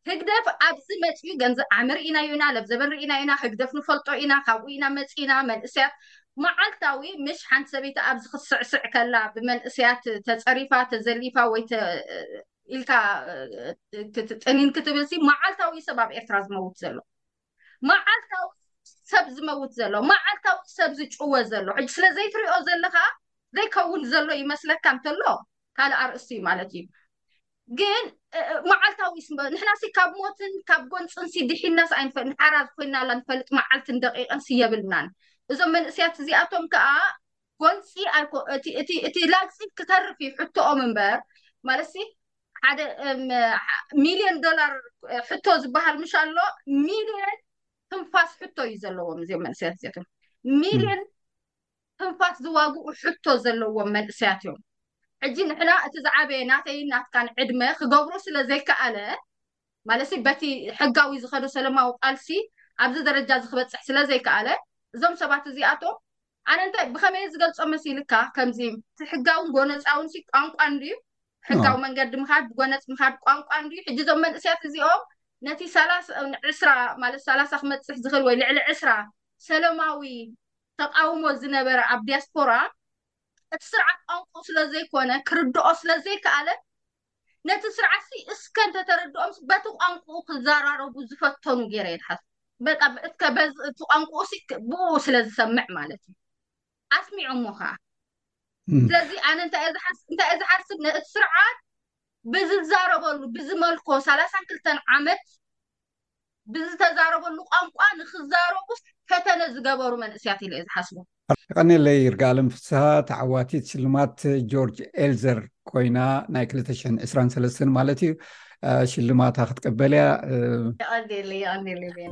ህግደፍ ኣብዚ መፅኡ ገንዘብ ዓሚ ርኢናዮ ኢና ለብዘበን ርኢናዮ ኢና ህግደፍ ንፈልጦ ኢና ካብኡ ኢና መፂና መንእሰያት መዓልታዊ ምሽ ሓንቲ ሰበይቲ ኣብዚ ክትስዕስዕ ከላ ብመንእሰያት ተፀሪፋ ተዘሊፋ ወይ ኢልካ ጥኒን ክትብልሲ መዓልታዊ ሰብ ኣብ ኤርትራ ዝመውት ዘሎ መዓልታዊ ሰብ ዝመውት ዘሎ መዓልታዊ ሰብ ዝጭወ ዘሎ ሕጂ ስለ ዘይትሪኦ ዘለኻ ዘይከውን ዘሎ ይመስለካ እንተሎ ካልእ ኣርእስቲ እዩ ማለት እዩ ግን መዓልታዊ ንሕና ሲ ካብ ሞትን ካብ ጎንፅን ሲ ድሒናስ ኣይንፈልጥ ሓራ ኮይናላ ንፈልጥ መዓልትን ደቂቕን ሲ የብልናን እዞም መንእስያት እዚኣቶም ከዓ ጎንፂ ኣይኮ እቲ እቲ እቲ ላግፂ ክተርፍ እዩ ሕቶኦም እምበር ማለትሲ ሓደ እም፣ ዓ- ሚልዮን ዶላር ሕቶ ዝበሃል ምሽ ኣሎ ሚልዮን ትንፋስ ሕቶ እዩ ዘለዎም እዚኦም መንእሰያት እዚኣቶም ሚልዮን ትንፋስ ዝዋግኡ ሕቶ ዘለዎም መንእሰያት እዮም ሕጂ ንሕና እቲ ዝዓበየ ናተይን ናትካን ዕድመ ክገብሮ ስለ ዘይከኣለ ማለትሲ በቲ ሕጋዊ ዝኸዶ ሰለማዊ ቃልሲ ኣብዚ ደረጃዚ ክበጽሕ ስለ ዘይከኣለ እዞም ሰባት እዚኣቶም ኣነ እንታይ ብኸመይ እየ ዝገልጾም መሲልካ ከምዚ እቲ ሕጋውን ጎነጻውንሲ ቋንቋ እንድዩ ሕጋዊ አዎ መንገዲ ምኻድ ብጎነጽ ምኻድ ቋንቋ እንድዩ ሕጂ እዞም መንእሰያት እዚኦም ነቲ ሰላሳ ዕስራ ማለት ሰላሳ ክመጽሕ ዝኽእል ወይ ልዕሊ ዕስራ ሰለማዊ ተቃውሞ ዝነበረ ኣብ ዲያስፖራ እቲ ስርዓት ቋንቋኡ ስለ ዘይኮነ ክርድኦ ስለ ዘይከኣለ ነቲ ስርዓትሲ እስከ እንተተረድኦምስ በቲ ቋንቁኡ ክዘራረቡ ዝፈተኑ ገይረ ይሓስብ በቃ እስከ በዚ እቲ ቋንቁኡ ሲ ብኡ ስለ ዝሰምዕ ማለት እዩ ኣስሚዖሞ ከዓ ስለዚ ኣነ እንታይ እየ ዝሓስብ እንታይ እየ ዝሓስብ ነቲ ስርዓት ብዝዛረበሉ ብዝመልኮ ሰላሳን ክልተን ዓመት ብዝተዛረበሉ ቋንቋ ንክዛረቡስ ፈተነ ዝገበሩ መንእስያት ኢለ እየ ዝሓስቦ። የቐኔለይ ይርጋኣለም ፍስሃ ተዓዋቲት ሽልማት ጆርጅ ኤልዘር ኮይና ናይ ክልተ ሽሕን ዕስራን ሰለስተን ማለት እዩ ሽልማታ ክትቅበል እያ። የቐኔለይ የቐኔለይ ቤኒ።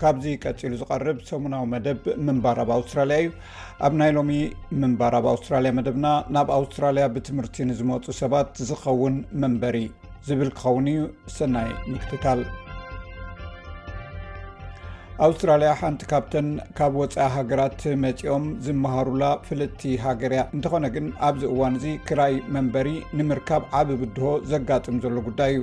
ካብዚ ቀፂሉ ዝቐርብ ሰሙናዊ መደብ ምንባር ኣብ ኣውስትራልያ እዩ ኣብ ናይ ሎሚ ምንባር ኣብ ኣውስትራልያ መደብና ናብ ኣውስትራልያ ብትምህርቲ ንዝመፁ ሰባት ዝኸውን መንበሪ ዝብል ክኸውን እዩ ሰናይ ምክትታል ኣውስትራልያ ሓንቲ ካብተን ካብ ወፃኢ ሃገራት መፂኦም ዝመሃሩላ ፍልጥቲ ሃገር እያ እንተኾነ ግን ኣብዚ እዋን እዚ ክራይ መንበሪ ንምርካብ ዓብ ብድሆ ዘጋጥም ዘሎ ጉዳይ እዩ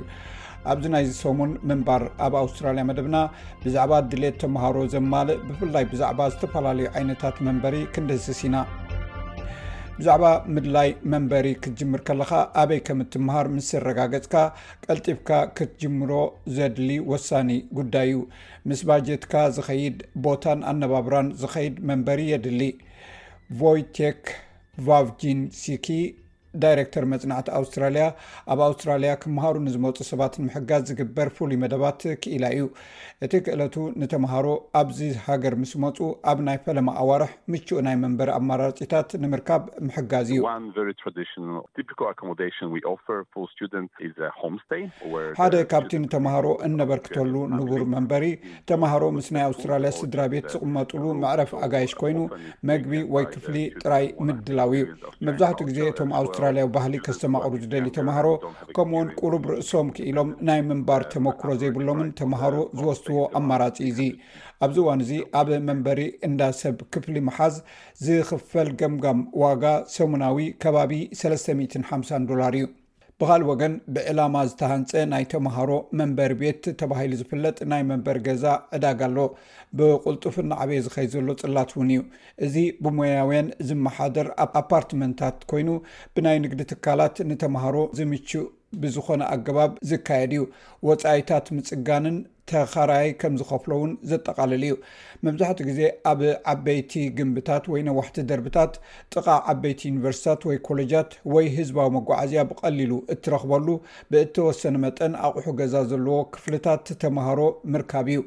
ኣብዚ ናይ ዝሰሙን ምንባር ኣብ ኣውስትራልያ መደብና ብዛዕባ ድሌት ተምሃሮ ዘማልእ ብፍላይ ብዛዕባ ዝተፈላለዩ ዓይነታት መንበሪ ክንድህስስ ኢና ብዛዕባ ምድላይ መንበሪ ክትጅምር ከለካ ኣበይ ከም እትምሃር ምስ ዘረጋገፅካ ቀልጢፍካ ክትጅምሮ ዘድሊ ወሳኒ ጉዳይ እዩ ምስ ባጀትካ ዝኸይድ ቦታን ኣነባብራን ዝኸይድ መንበሪ የድሊ። ቮይቴክ ቫቭጂንሲኪ፣ ዳይረክተር መጽናዕቲ ኣውስትራልያ፣ ኣብ ኣውስትራልያ ክመሃሩ ንዝመጹ ሰባት ንምሕጋዝ ዝግበር ፍሉይ መደባት ክኢላ እዩ። እቲ ክእለቱ ንተመሃሮ ኣብዚ ሃገር ምስ መጹ ኣብ ናይ ፈለማ ኣዋርሕ ምቹእ ናይ መንበሪ ኣማራጺታት ንምርካብ ምሕጋዝ እዩ። ሓደ ካብቲ ንተማሃሮ እነበርክተሉ ንቡር መንበሪ፣ ተማሃሮ ምስ ናይ ኣውስትራልያ ስድራቤት ዝቕመጡሉ መዕረፊ ኣጋይሽ ኮይኑ፣ መግቢ ወይ ክፍሊ ጥራይ ምድላው እዩ። መብዛሕትኡ ግዜ እቶም ኣውስትራልያዊ ባህሊ ከስተማቕሩ ዝደልዩ ተማሃሮ፣ ከምኡውን ቁሩብ ርእሶም ክኢሎም ናይ ምንባር ተመኩሮ ዘይብሎምን ተማሃሮ ዝወስድዎ ኣማራጺ እዩ እዚ። ኣብዚ እዋን እዚ ኣብ መንበሪ እንዳ ሰብ ክፍሊ ምሓዝ ዝኽፈል ገምጋም ዋጋ ሰሙናዊ ከባቢ 350 ዶላር እዩ። ብኻልእ ወገን ብዕላማ ዝተሃንፀ ናይ ተምሃሮ መንበሪ ቤት ተባሂሉ ዝፍለጥ ናይ መንበሪ ገዛ ዕዳጋ ኣሎ። ብቕልጡፍ እናዓበየ ዝኸይ ዘሎ ፅላት እውን እዩ። እዚ ብሞያውያን ዝመሓደር ኣፓርትመንታት ኮይኑ ብናይ ንግዲ ትካላት ንተምሃሮ ዝምችእ ብዝኾነ ኣገባብ ዝካየድ እዩ። ወፃኢታት ምፅጋንን ተኻራያይ ከም ዝኸፍሎ ውን ዘጠቓልል እዩ። መብዛሕትኡ ግዜ ኣብ ዓበይቲ ግምብታት ወይ ነዋሕቲ ደርብታት ጥቓ ዓበይቲ ዩኒቨርሲታት ወይ ኮለጃት ወይ ህዝባዊ መጓዓዝያ ብቐሊሉ እትረኽበሉ ብእተወሰነ መጠን ኣቑሑ ገዛ ዘለዎ ክፍልታት ተመሃሮ ምርካብ እዩ።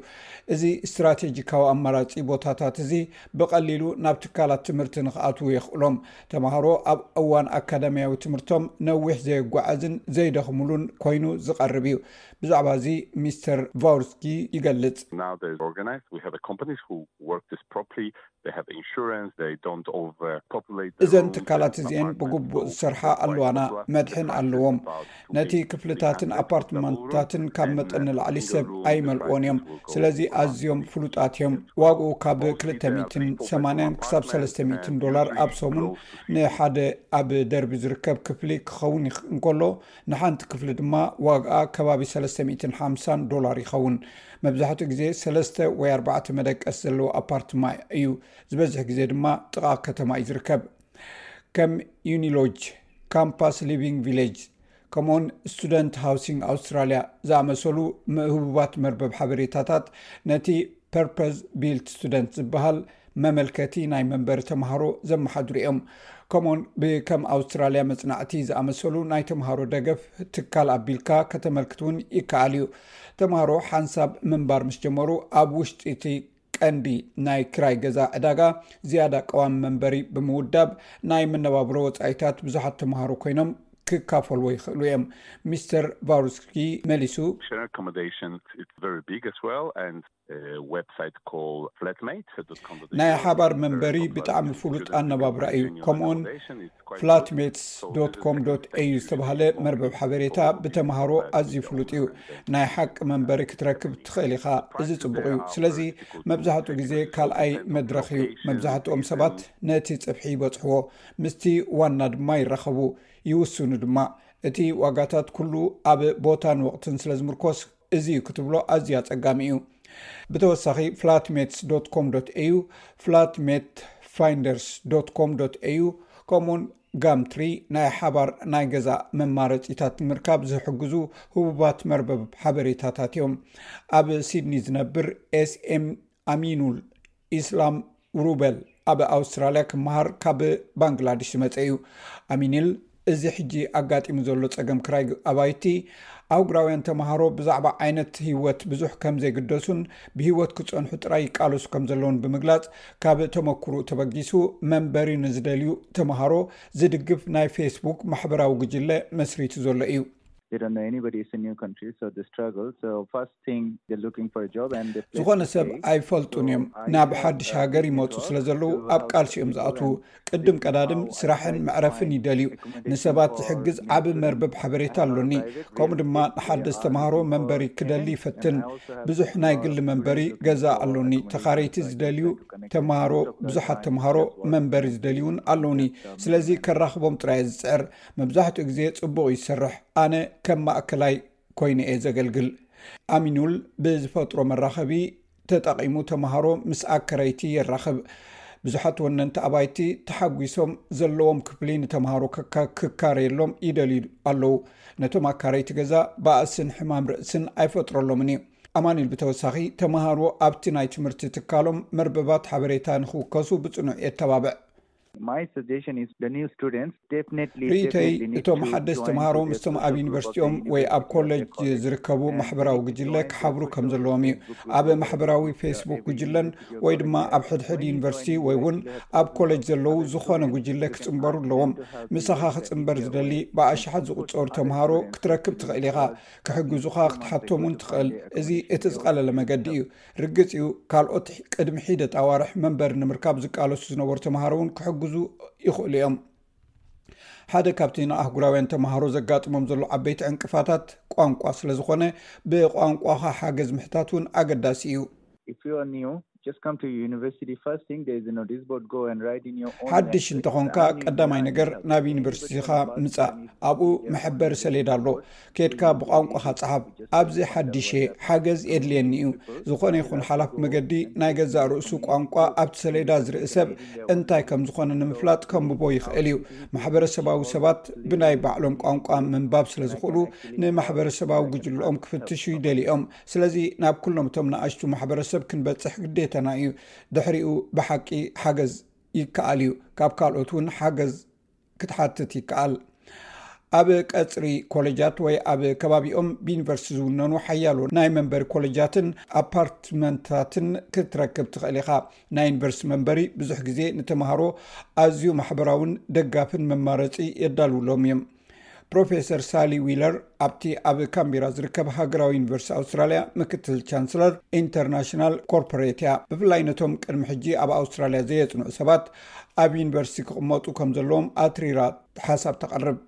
እዚ ስትራቴጂካዊ ኣማራጺ ቦታታት እዚ ብቐሊሉ ናብ ትካላት ትምህርቲ ንኽኣትዉ የኽእሎም። ተመሃሮ ኣብ እዋን ኣካዳምያዊ ትምህርቶም ነዊሕ ዘየጓዓዝን ዘይደኽምሉን ኰይኑ ዝቐርብ እዩ። ብዛዕባ እዚ ሚስተር ቫውርስኪ ይገልጽ። እዘን ትካላት እዚኤን ብግቡእ ዝሰርሓ ኣለዋና፣ መድሕን ኣለዎም፣ ነቲ ክፍልታትን ኣፓርትማንትታትን ካብ መጠን ንላዕሊ ሰብ ኣይመልእዎን እዮም፣ ስለዚ ኣዝዮም ፍሉጣት እዮም። ዋግኡ ካብ ክልተ ሚእትን ሰማንያን ክሳብ ሰለስተ ሚእትን ዶላር ኣብ ሰሙን ንሓደ ኣብ ደርቢ ዝርከብ ክፍሊ ክኸውን እንከሎ፣ ንሓንቲ ክፍሊ ድማ ዋግኣ ከባቢ ሰለስተ ሚእትን ሓምሳን ዶላር ይኸውን። መብዛሕትኡ ግዜ ሰለስተ ወይ ኣርባዕተ መደቀሲ ዘለዎ ኣፓርትማ እዩ፣ ዝበዝሕ ግዜ ድማ ጥቓ ከተማ እዩ ዝርከብ። ከም ዩኒሎጅ፣ ካምፓስ ሊቪንግ ቪሌጅ፣ ከምኡውን ስቱደንት ሃውሲንግ ኣውስትራልያ ዝኣመሰሉ ህቡባት መርበብ ሓበሬታታት ነቲ ፐርፐዝ ቢልት ስቱደንት ዝበሃል መመልከቲ ናይ መንበሪ ተምሃሮ ዘመሓድሩ እዮም። ከምኡውን ብከም ኣውስትራልያ መፅናዕቲ ዝኣመሰሉ ናይ ተምሃሮ ደገፍ ትካል ኣቢልካ ከተመልክት እውን ይከኣል እዩ። ተምሃሮ ሓንሳብ ምንባር ምስ ጀመሩ ኣብ ውሽጢ እቲ ቀንዲ ናይ ክራይ ገዛ ዕዳጋ ዝያዳ ቀዋሚ መንበሪ ብምውዳብ ናይ መነባብሮ ወፃኢታት ብዙሓት ተምሃሮ ኮይኖም ክካፈልዎ ይኽእሉ እዮም። ሚስተር ቫውርስኪ መሊሱ። ናይ ሓባር መንበሪ ብጣዕሚ ፍሉጥ ኣነባብራ እዩ፣ ከምኡውን ፍላትሜትስ ዶት ኮም ዶት ኤዩ ዝተባህለ መርበብ ሓበሬታ ብተምሃሮ ኣዝዩ ፍሉጥ እዩ። ናይ ሓቂ መንበሪ ክትረክብ ትኽእል ኢኻ፣ እዚ ጽቡቕ እዩ። ስለዚ መብዛሕትኡ ግዜ ካልኣይ መድረኽ እዩ፣ መብዛሕትኦም ሰባት ነቲ ጽፍሒ ይበጽሕዎ። ምስቲ ዋና ድማ ይራኸቡ፣ ይውስኑ ድማ። እቲ ዋጋታት ኩሉ ኣብ ቦታን ወቕትን ስለ ዝምርኮስ እዚ እዩ ክትብሎ ኣዝዩ ኣጸጋሚ እዩ። ብተወሳኺ ፍላትሜትስ ዶት ኮም ዶት ኤዩ፣ ፍላትሜት ፋይንደርስ ዶት ኮም ዶት ኤዩ ከምኡውን ጋምትሪ ናይ ሓባር ናይ ገዛ መማረጺታት ንምርካብ ዝሕግዙ ህቡባት መርበብ ሓበሬታታት እዮም። ኣብ ሲድኒ ዝነብር ኤስኤም ኣሚኑል ኢስላም ሩበል ኣብ ኣውስትራልያ ክመሃር ካብ ባንግላድሽ ዝመፀ እዩ ኣሚኒል እዚ ሕጂ ኣጋጢሙ ዘሎ ፀገም ክራይ ኣባይቲ ኣውግራውያን ተምሃሮ ብዛዕባ ዓይነት ሂወት ብዙሕ ከም ዘይግደሱን ብሂወት ክፀንሑ ጥራይ ይቃለሱ ከም ዘለውን ብምግላፅ ካብ ተመክሩ ተበጊሱ መንበሪ ንዝደልዩ ተምሃሮ ዝድግፍ ናይ ፌስቡክ ማሕበራዊ ግጅለ መስሪቱ ዘሎ እዩ ዝኾነ ሰብ ኣይፈልጡን እዮም ናብ ሓድሽ ሃገር ይመፁ ስለ ዘለዉ ኣብ ቃልሲ እዮም ዝኣትዉ ቅድም ቀዳድም ስራሕን መዕረፍን ይደልዩ ንሰባት ዝሕግዝ ዓብ መርበብ ሓበሬታ ኣሎኒ ከምኡ ድማ ንሓደ ዝተምሃሮ መንበሪ ክደሊ ይፈትን ብዙሕ ናይ ግሊ መንበሪ ገዛ ኣሎኒ ተኻረይቲ ዝደልዩ ተምሃሮ ብዙሓት ተምሃሮ መንበሪ ዝደልዩ እውን ኣለዉኒ ስለዚ ከራኽቦም ጥራይ ዝፅዕር መብዛሕትኡ ግዜ ፅቡቅ ይሰርሕ ኣነ ከም ማእከላይ ኮይኑ እየ ዘገልግል ኣሚኑል ብዝፈጥሮ መራኸቢ ተጠቒሙ ተምሃሮ ምስ ኣከረይቲ የራኽብ ብዙሓት ወነንቲ ኣባይቲ ተሓጒሶም ዘለዎም ክፍሊ ንተምሃሮ ክካረየሎም ይደልዩ ኣለው ነቶም ኣካረይቲ ገዛ ባእስን ሕማም ርእስን ኣይፈጥረሎምን እዩ ኣማኒል ብተወሳኺ ተምሃሮ ኣብቲ ናይ ትምህርቲ ትካሎም መርበባት ሓበሬታ ንክውከሱ ብፅኑዕ የተባብዕ ርእይቶይ እቶም ሓደስቲ ተምሃሮ ምስቶም ኣብ ዩኒቨርሲቲኦም ወይ ኣብ ኮለጅ ዝርከቡ ማሕበራዊ ጉጅለ ክሓብሩ ከም ዘለዎም እዩ ኣብ ማሕበራዊ ፌስቡክ ጉጅለን ወይ ድማ ኣብ ሕድሕድ ዩኒቨርሲቲ ወይ እውን ኣብ ኮለጅ ዘለው ዝኾነ ጉጅለ ክፅምበሩ ኣለዎም ምሳኻ ክፅምበር ዝደሊ ብኣሸሓት ዝቁፀሩ ተምሃሮ ክትረክብ ትኽእል ኢኻ ክሕግዙኻ ክትሓቶም እውን ትኽእል እዚ እቲ ዝቐለለ መገዲ እዩ ርግጽ'ዩ፣ ካልኦት ቅድሚ ሒደት ኣዋርሕ መንበሪ ንምርካብ ዝቃለሱ ዝነበሩ ተመሃሮ'ውን ክሕግዙ ይኽእሉ'ዮም። ሓደ ካብቲ ንኣህጉራውያን ተመሃሮ ዘጋጥሞም ዘሎ ዓበይቲ ዕንቅፋታት ቋንቋ ስለ ዝኾነ፣ ብቋንቋኻ ሓገዝ ምሕታት'ውን ኣገዳሲ እዩ። ሓድሽ እንተኾንካ፣ ቀዳማይ ነገር ናብ ዩኒቨርሲቲኻ ምጻእ። ኣብኡ መሐበሪ ሰሌዳ ኣሎ። ኬድካ ብቋንቋኻ ጸሓፍ፣ ኣብዚ ሓዲሽ'የ፣ ሓገዝ የድልየኒ'ዩ። ዝኾነ ይኹን ሓላፍ መገዲ፣ ናይ ገዛእ ርእሱ ቋንቋ ኣብቲ ሰሌዳ ዝርኢ ሰብ እንታይ ከም ዝኾነ ንምፍላጥ ከንብቦ ይኽእል እዩ። ማሕበረሰባዊ ሰባት ብናይ ባዕሎም ቋንቋ ምንባብ ስለ ዝኽእሉ፣ ንማሕበረሰባዊ ጉጅለኦም ክፍትሹ ይደልዩ'ዮም። ስለዚ ናብ ኩሎም እቶም ንኣሽቱ ማሕበረሰብ ክንበጽሕ ግዴታና እዩ። ድሕሪኡ ብሓቂ ሓገዝ ይከኣል እዩ፣ ካብ ካልኦት'ውን ሓገዝ። ክትሓትት ይከኣል። ኣብ ቀፅሪ ኮሌጃት ወይ ኣብ ከባቢኦም ብዩኒቨርስቲ ዝውነኑ ሓያሎ ናይ መንበሪ ኮሌጃትን ኣፓርትመንታትን ክትረክብ ትኽእል ኢኻ። ናይ ዩኒቨርስቲ መንበሪ ብዙሕ ግዜ ንተምሃሮ ኣዝዩ ማሕበራውን ደጋፍን መማረፂ የዳልውሎም እዮም። ፕሮፌሰር ሳሊ ዊለር ኣብቲ ኣብ ካንቢራ ዝርከብ ሃገራዊ ዩኒቨርስቲ ኣውስትራልያ ምክትል ቻንስለር ኢንተርናሽናል ኮርፖሬት እያ ብፍላይ ነቶም ቅድሚ ሕጂ ኣብ ኣውስትራልያ ዘየፅንዑ ሰባት ኣብ ዩኒቨርስቲ ክቕመጡ ከም ዘለዎም ኣትሪራ ሓሳብ ተቐርብ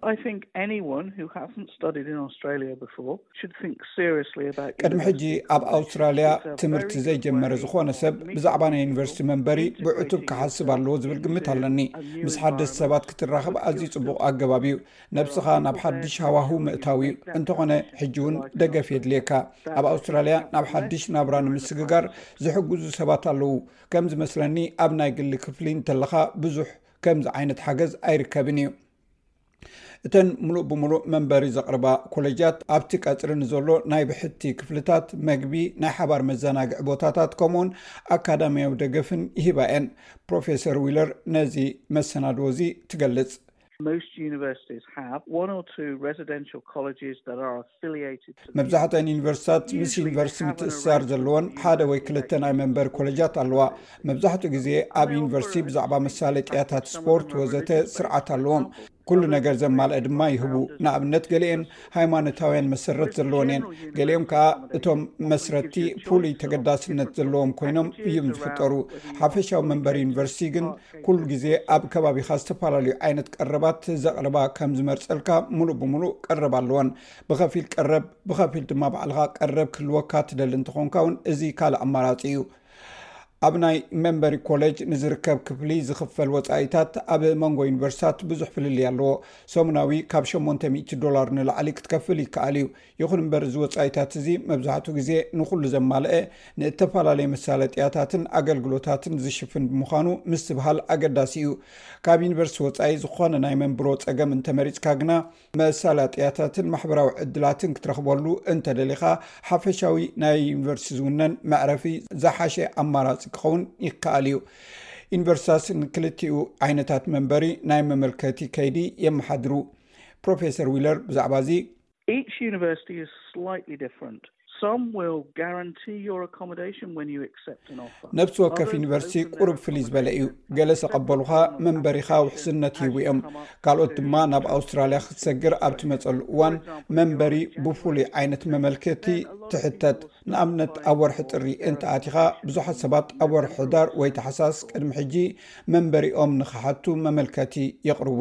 ቅድሚ ሕጂ ኣብ ኣውስትራልያ ትምህርቲ ዘይጀመረ ዝኾነ ሰብ ብዛዕባ ናይ ዩኒቨርሲቲ መንበሪ ብዕቱብ ክሓስብ ኣለዎ ዝብል ግምት ኣለኒ ምስ ሓደስቲ ሰባት ክትራኽብ ኣዝዩ ፅቡቅ ኣገባብ እዩ ነብስኻ ናብ ሓድሽ ሃዋህ ምእታው እዩ እንተኾነ ሕጂ እውን ደገፍ የድልየካ ኣብ ኣውስትራልያ ናብ ሓድሽ ናብራ ንምስግጋር ዝሕግዙ ሰባት ኣለው ከምዝመስለኒ ኣብ ናይ ግሊ ክፍሊ እንተለካ ብዙሕ ከምዚ ዓይነት ሓገዝ ኣይርከብን እዩ እተን ሙሉእ ብምሉእ መንበሪ ዘቕርባ ኮለጃት ኣብቲ ቀፅሪ ንዘሎ ናይ ብሕቲ ክፍልታት መግቢ ናይ ሓባር መዘናግዒ ቦታታት ከምኡውን ኣካዳሚያዊ ደገፍን ይህባ እየን ፕሮፌሰር ዊለር ነዚ መሰናድዎ እዚ ትገልፅ መብዛሕተን ዩኒቨርስታት ምስ ዩኒቨርስቲ ምትእስሳር ዘለዎን ሓደ ወይ ክልተ ናይ መንበሪ ኮለጃት ኣለዋ መብዛሕትኡ ግዜ ኣብ ዩኒቨርስቲ ብዛዕባ መሳለጥያታት ስፖርት ወዘተ ስርዓት ኣለዎም ኩሉ ነገር ዘማልአ ድማ ይህቡ ንኣብነት ገሊኤን ሃይማኖታውያን መሰረት ዘለዎን እየን ገሊኦም ከዓ እቶም መስረቲ ፍሉይ ተገዳስነት ዘለዎም ኮይኖም እዩም ዝፍጠሩ ሓፈሻዊ መንበሪ ዩኒቨርስቲ ግን ኩሉ ግዜ ኣብ ከባቢኻ ዝተፈላለዩ ዓይነት ቀረባት ዘቕርባ ከም ዝመርጸልካ ሙሉእ ብሙሉእ ቀረብ ኣለወን። ብኸፊል ቀረብ ብኸፊል ድማ ባዕልኻ ቀረብ ክህልወካ ትደሊ እንተኾንካ እውን እዚ ካልእ ኣማራጺ እዩ። ኣብ ናይ መንበሪ ኮሌጅ ንዝርከብ ክፍሊ ዝኽፈል ወጻኢታት ኣብ መንጎ ዩኒቨርሲታት ብዙሕ ፍልልይ ኣለዎ። ሰሙናዊ ካብ 800 ዶላር ንላዕሊ ክትከፍል ይከኣል እዩ። ይኹን እምበር እዚ ወፃኢታት እዚ መብዛሕትኡ ግዜ ንኹሉ ዘማልአ ንእተፈላለየ መሳለጥያታትን ኣገልግሎታትን ዝሽፍን ብምዃኑ ምስትብሃል ኣገዳሲ እዩ። ካብ ዩኒቨርሲቲ ወፃኢ ዝኾነ ናይ መንብሮ ፀገም እንተመሪፅካ ግና መሳላጥያታትን ማሕበራዊ ዕድላትን ክትረኽበሉ እንተደሊኻ ሓፈሻዊ ናይ ዩኒቨርሲቲ ዝውነን መዕረፊ ዝሓሸ ኣማራፂ ክኸውን ይከኣል እዩ። ዩኒቨርሲታት ንክልቲኡ ዓይነታት መንበሪ ናይ መመልከቲ ከይዲ የመሓድሩ። ፕሮፌሰር ዊለር ብዛዕባ እዚ Each university is slightly different. Some will guarantee your accommodation when you accept an offer. ነብሲ ወከፍ ዩኒቨርሲቲ ቁሩብ ፍልይ ዝበለ እዩ። ገለ ሰቐበሉኻ መንበሪኻ ውሕስነት ይህቡ እዮም። ካልኦት ድማ ናብ ኣውስትራልያ ክትሰግር ኣብ ትመጸሉ እዋን መንበሪ ብፍሉይ ዓይነት መመልከቲ ትሕተት። ንኣብነት ኣብ ወርሒ ጥሪ እንተኣቲኻ ብዙሓት ሰባት ኣብ ወርሒ ሕዳር ወይ ታሕሳስ ቅድሚ ሕጂ መንበሪኦም ንኽሓቱ መመልከቲ የቕርቡ።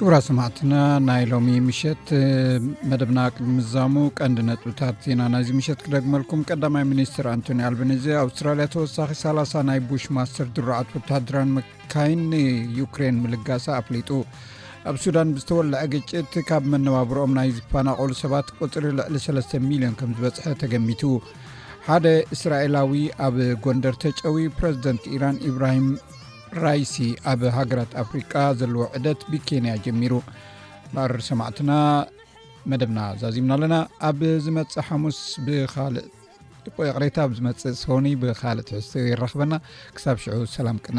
ክቡራት ሰማዕትና ናይ ሎሚ ምሸት መደብና ቅድሚ ምዛሙ ቀንዲ ነጥብታት ዜና ናይዚ ምሸት ክደግመልኩም ቀዳማይ ሚኒስትር ኣንቶኒ ኣልበኒዘ ኣውስትራልያ ተወሳኺ ሳላ0 ናይ ቡሽ ማስተር ድሩዓት ወተሃድራን መካይን ንዩክሬን ምልጋሳ ኣፍሊጡ ኣብ ሱዳን ብዝተወልዐ ግጭት ካብ መነባብሮኦም ናይ ዝፈናቀሉ ሰባት ቁፅሪ ልዕሊ 3ለስተ ሚልዮን ከም ዝበፅሐ ተገሚቱ ሓደ እስራኤላዊ ኣብ ጎንደር ተጨዊ ፕረዚደንት ኢራን ኢብራሂም ራይሲ ኣብ ሃገራት ኣፍሪቃ ዘለዎ ዕደት ብኬንያ ጀሚሩ ባር ሰማዕትና መደብና ዛዚምና ኣለና ኣብ ዝመፅእ ሓሙስ ብካልእ ቆቅሬታ ኣብ ዝመፅእ ሰኒ ብካልእ ትሕዝቶ ይራክበና ክሳብ ሽዑ ሰላም ቅነ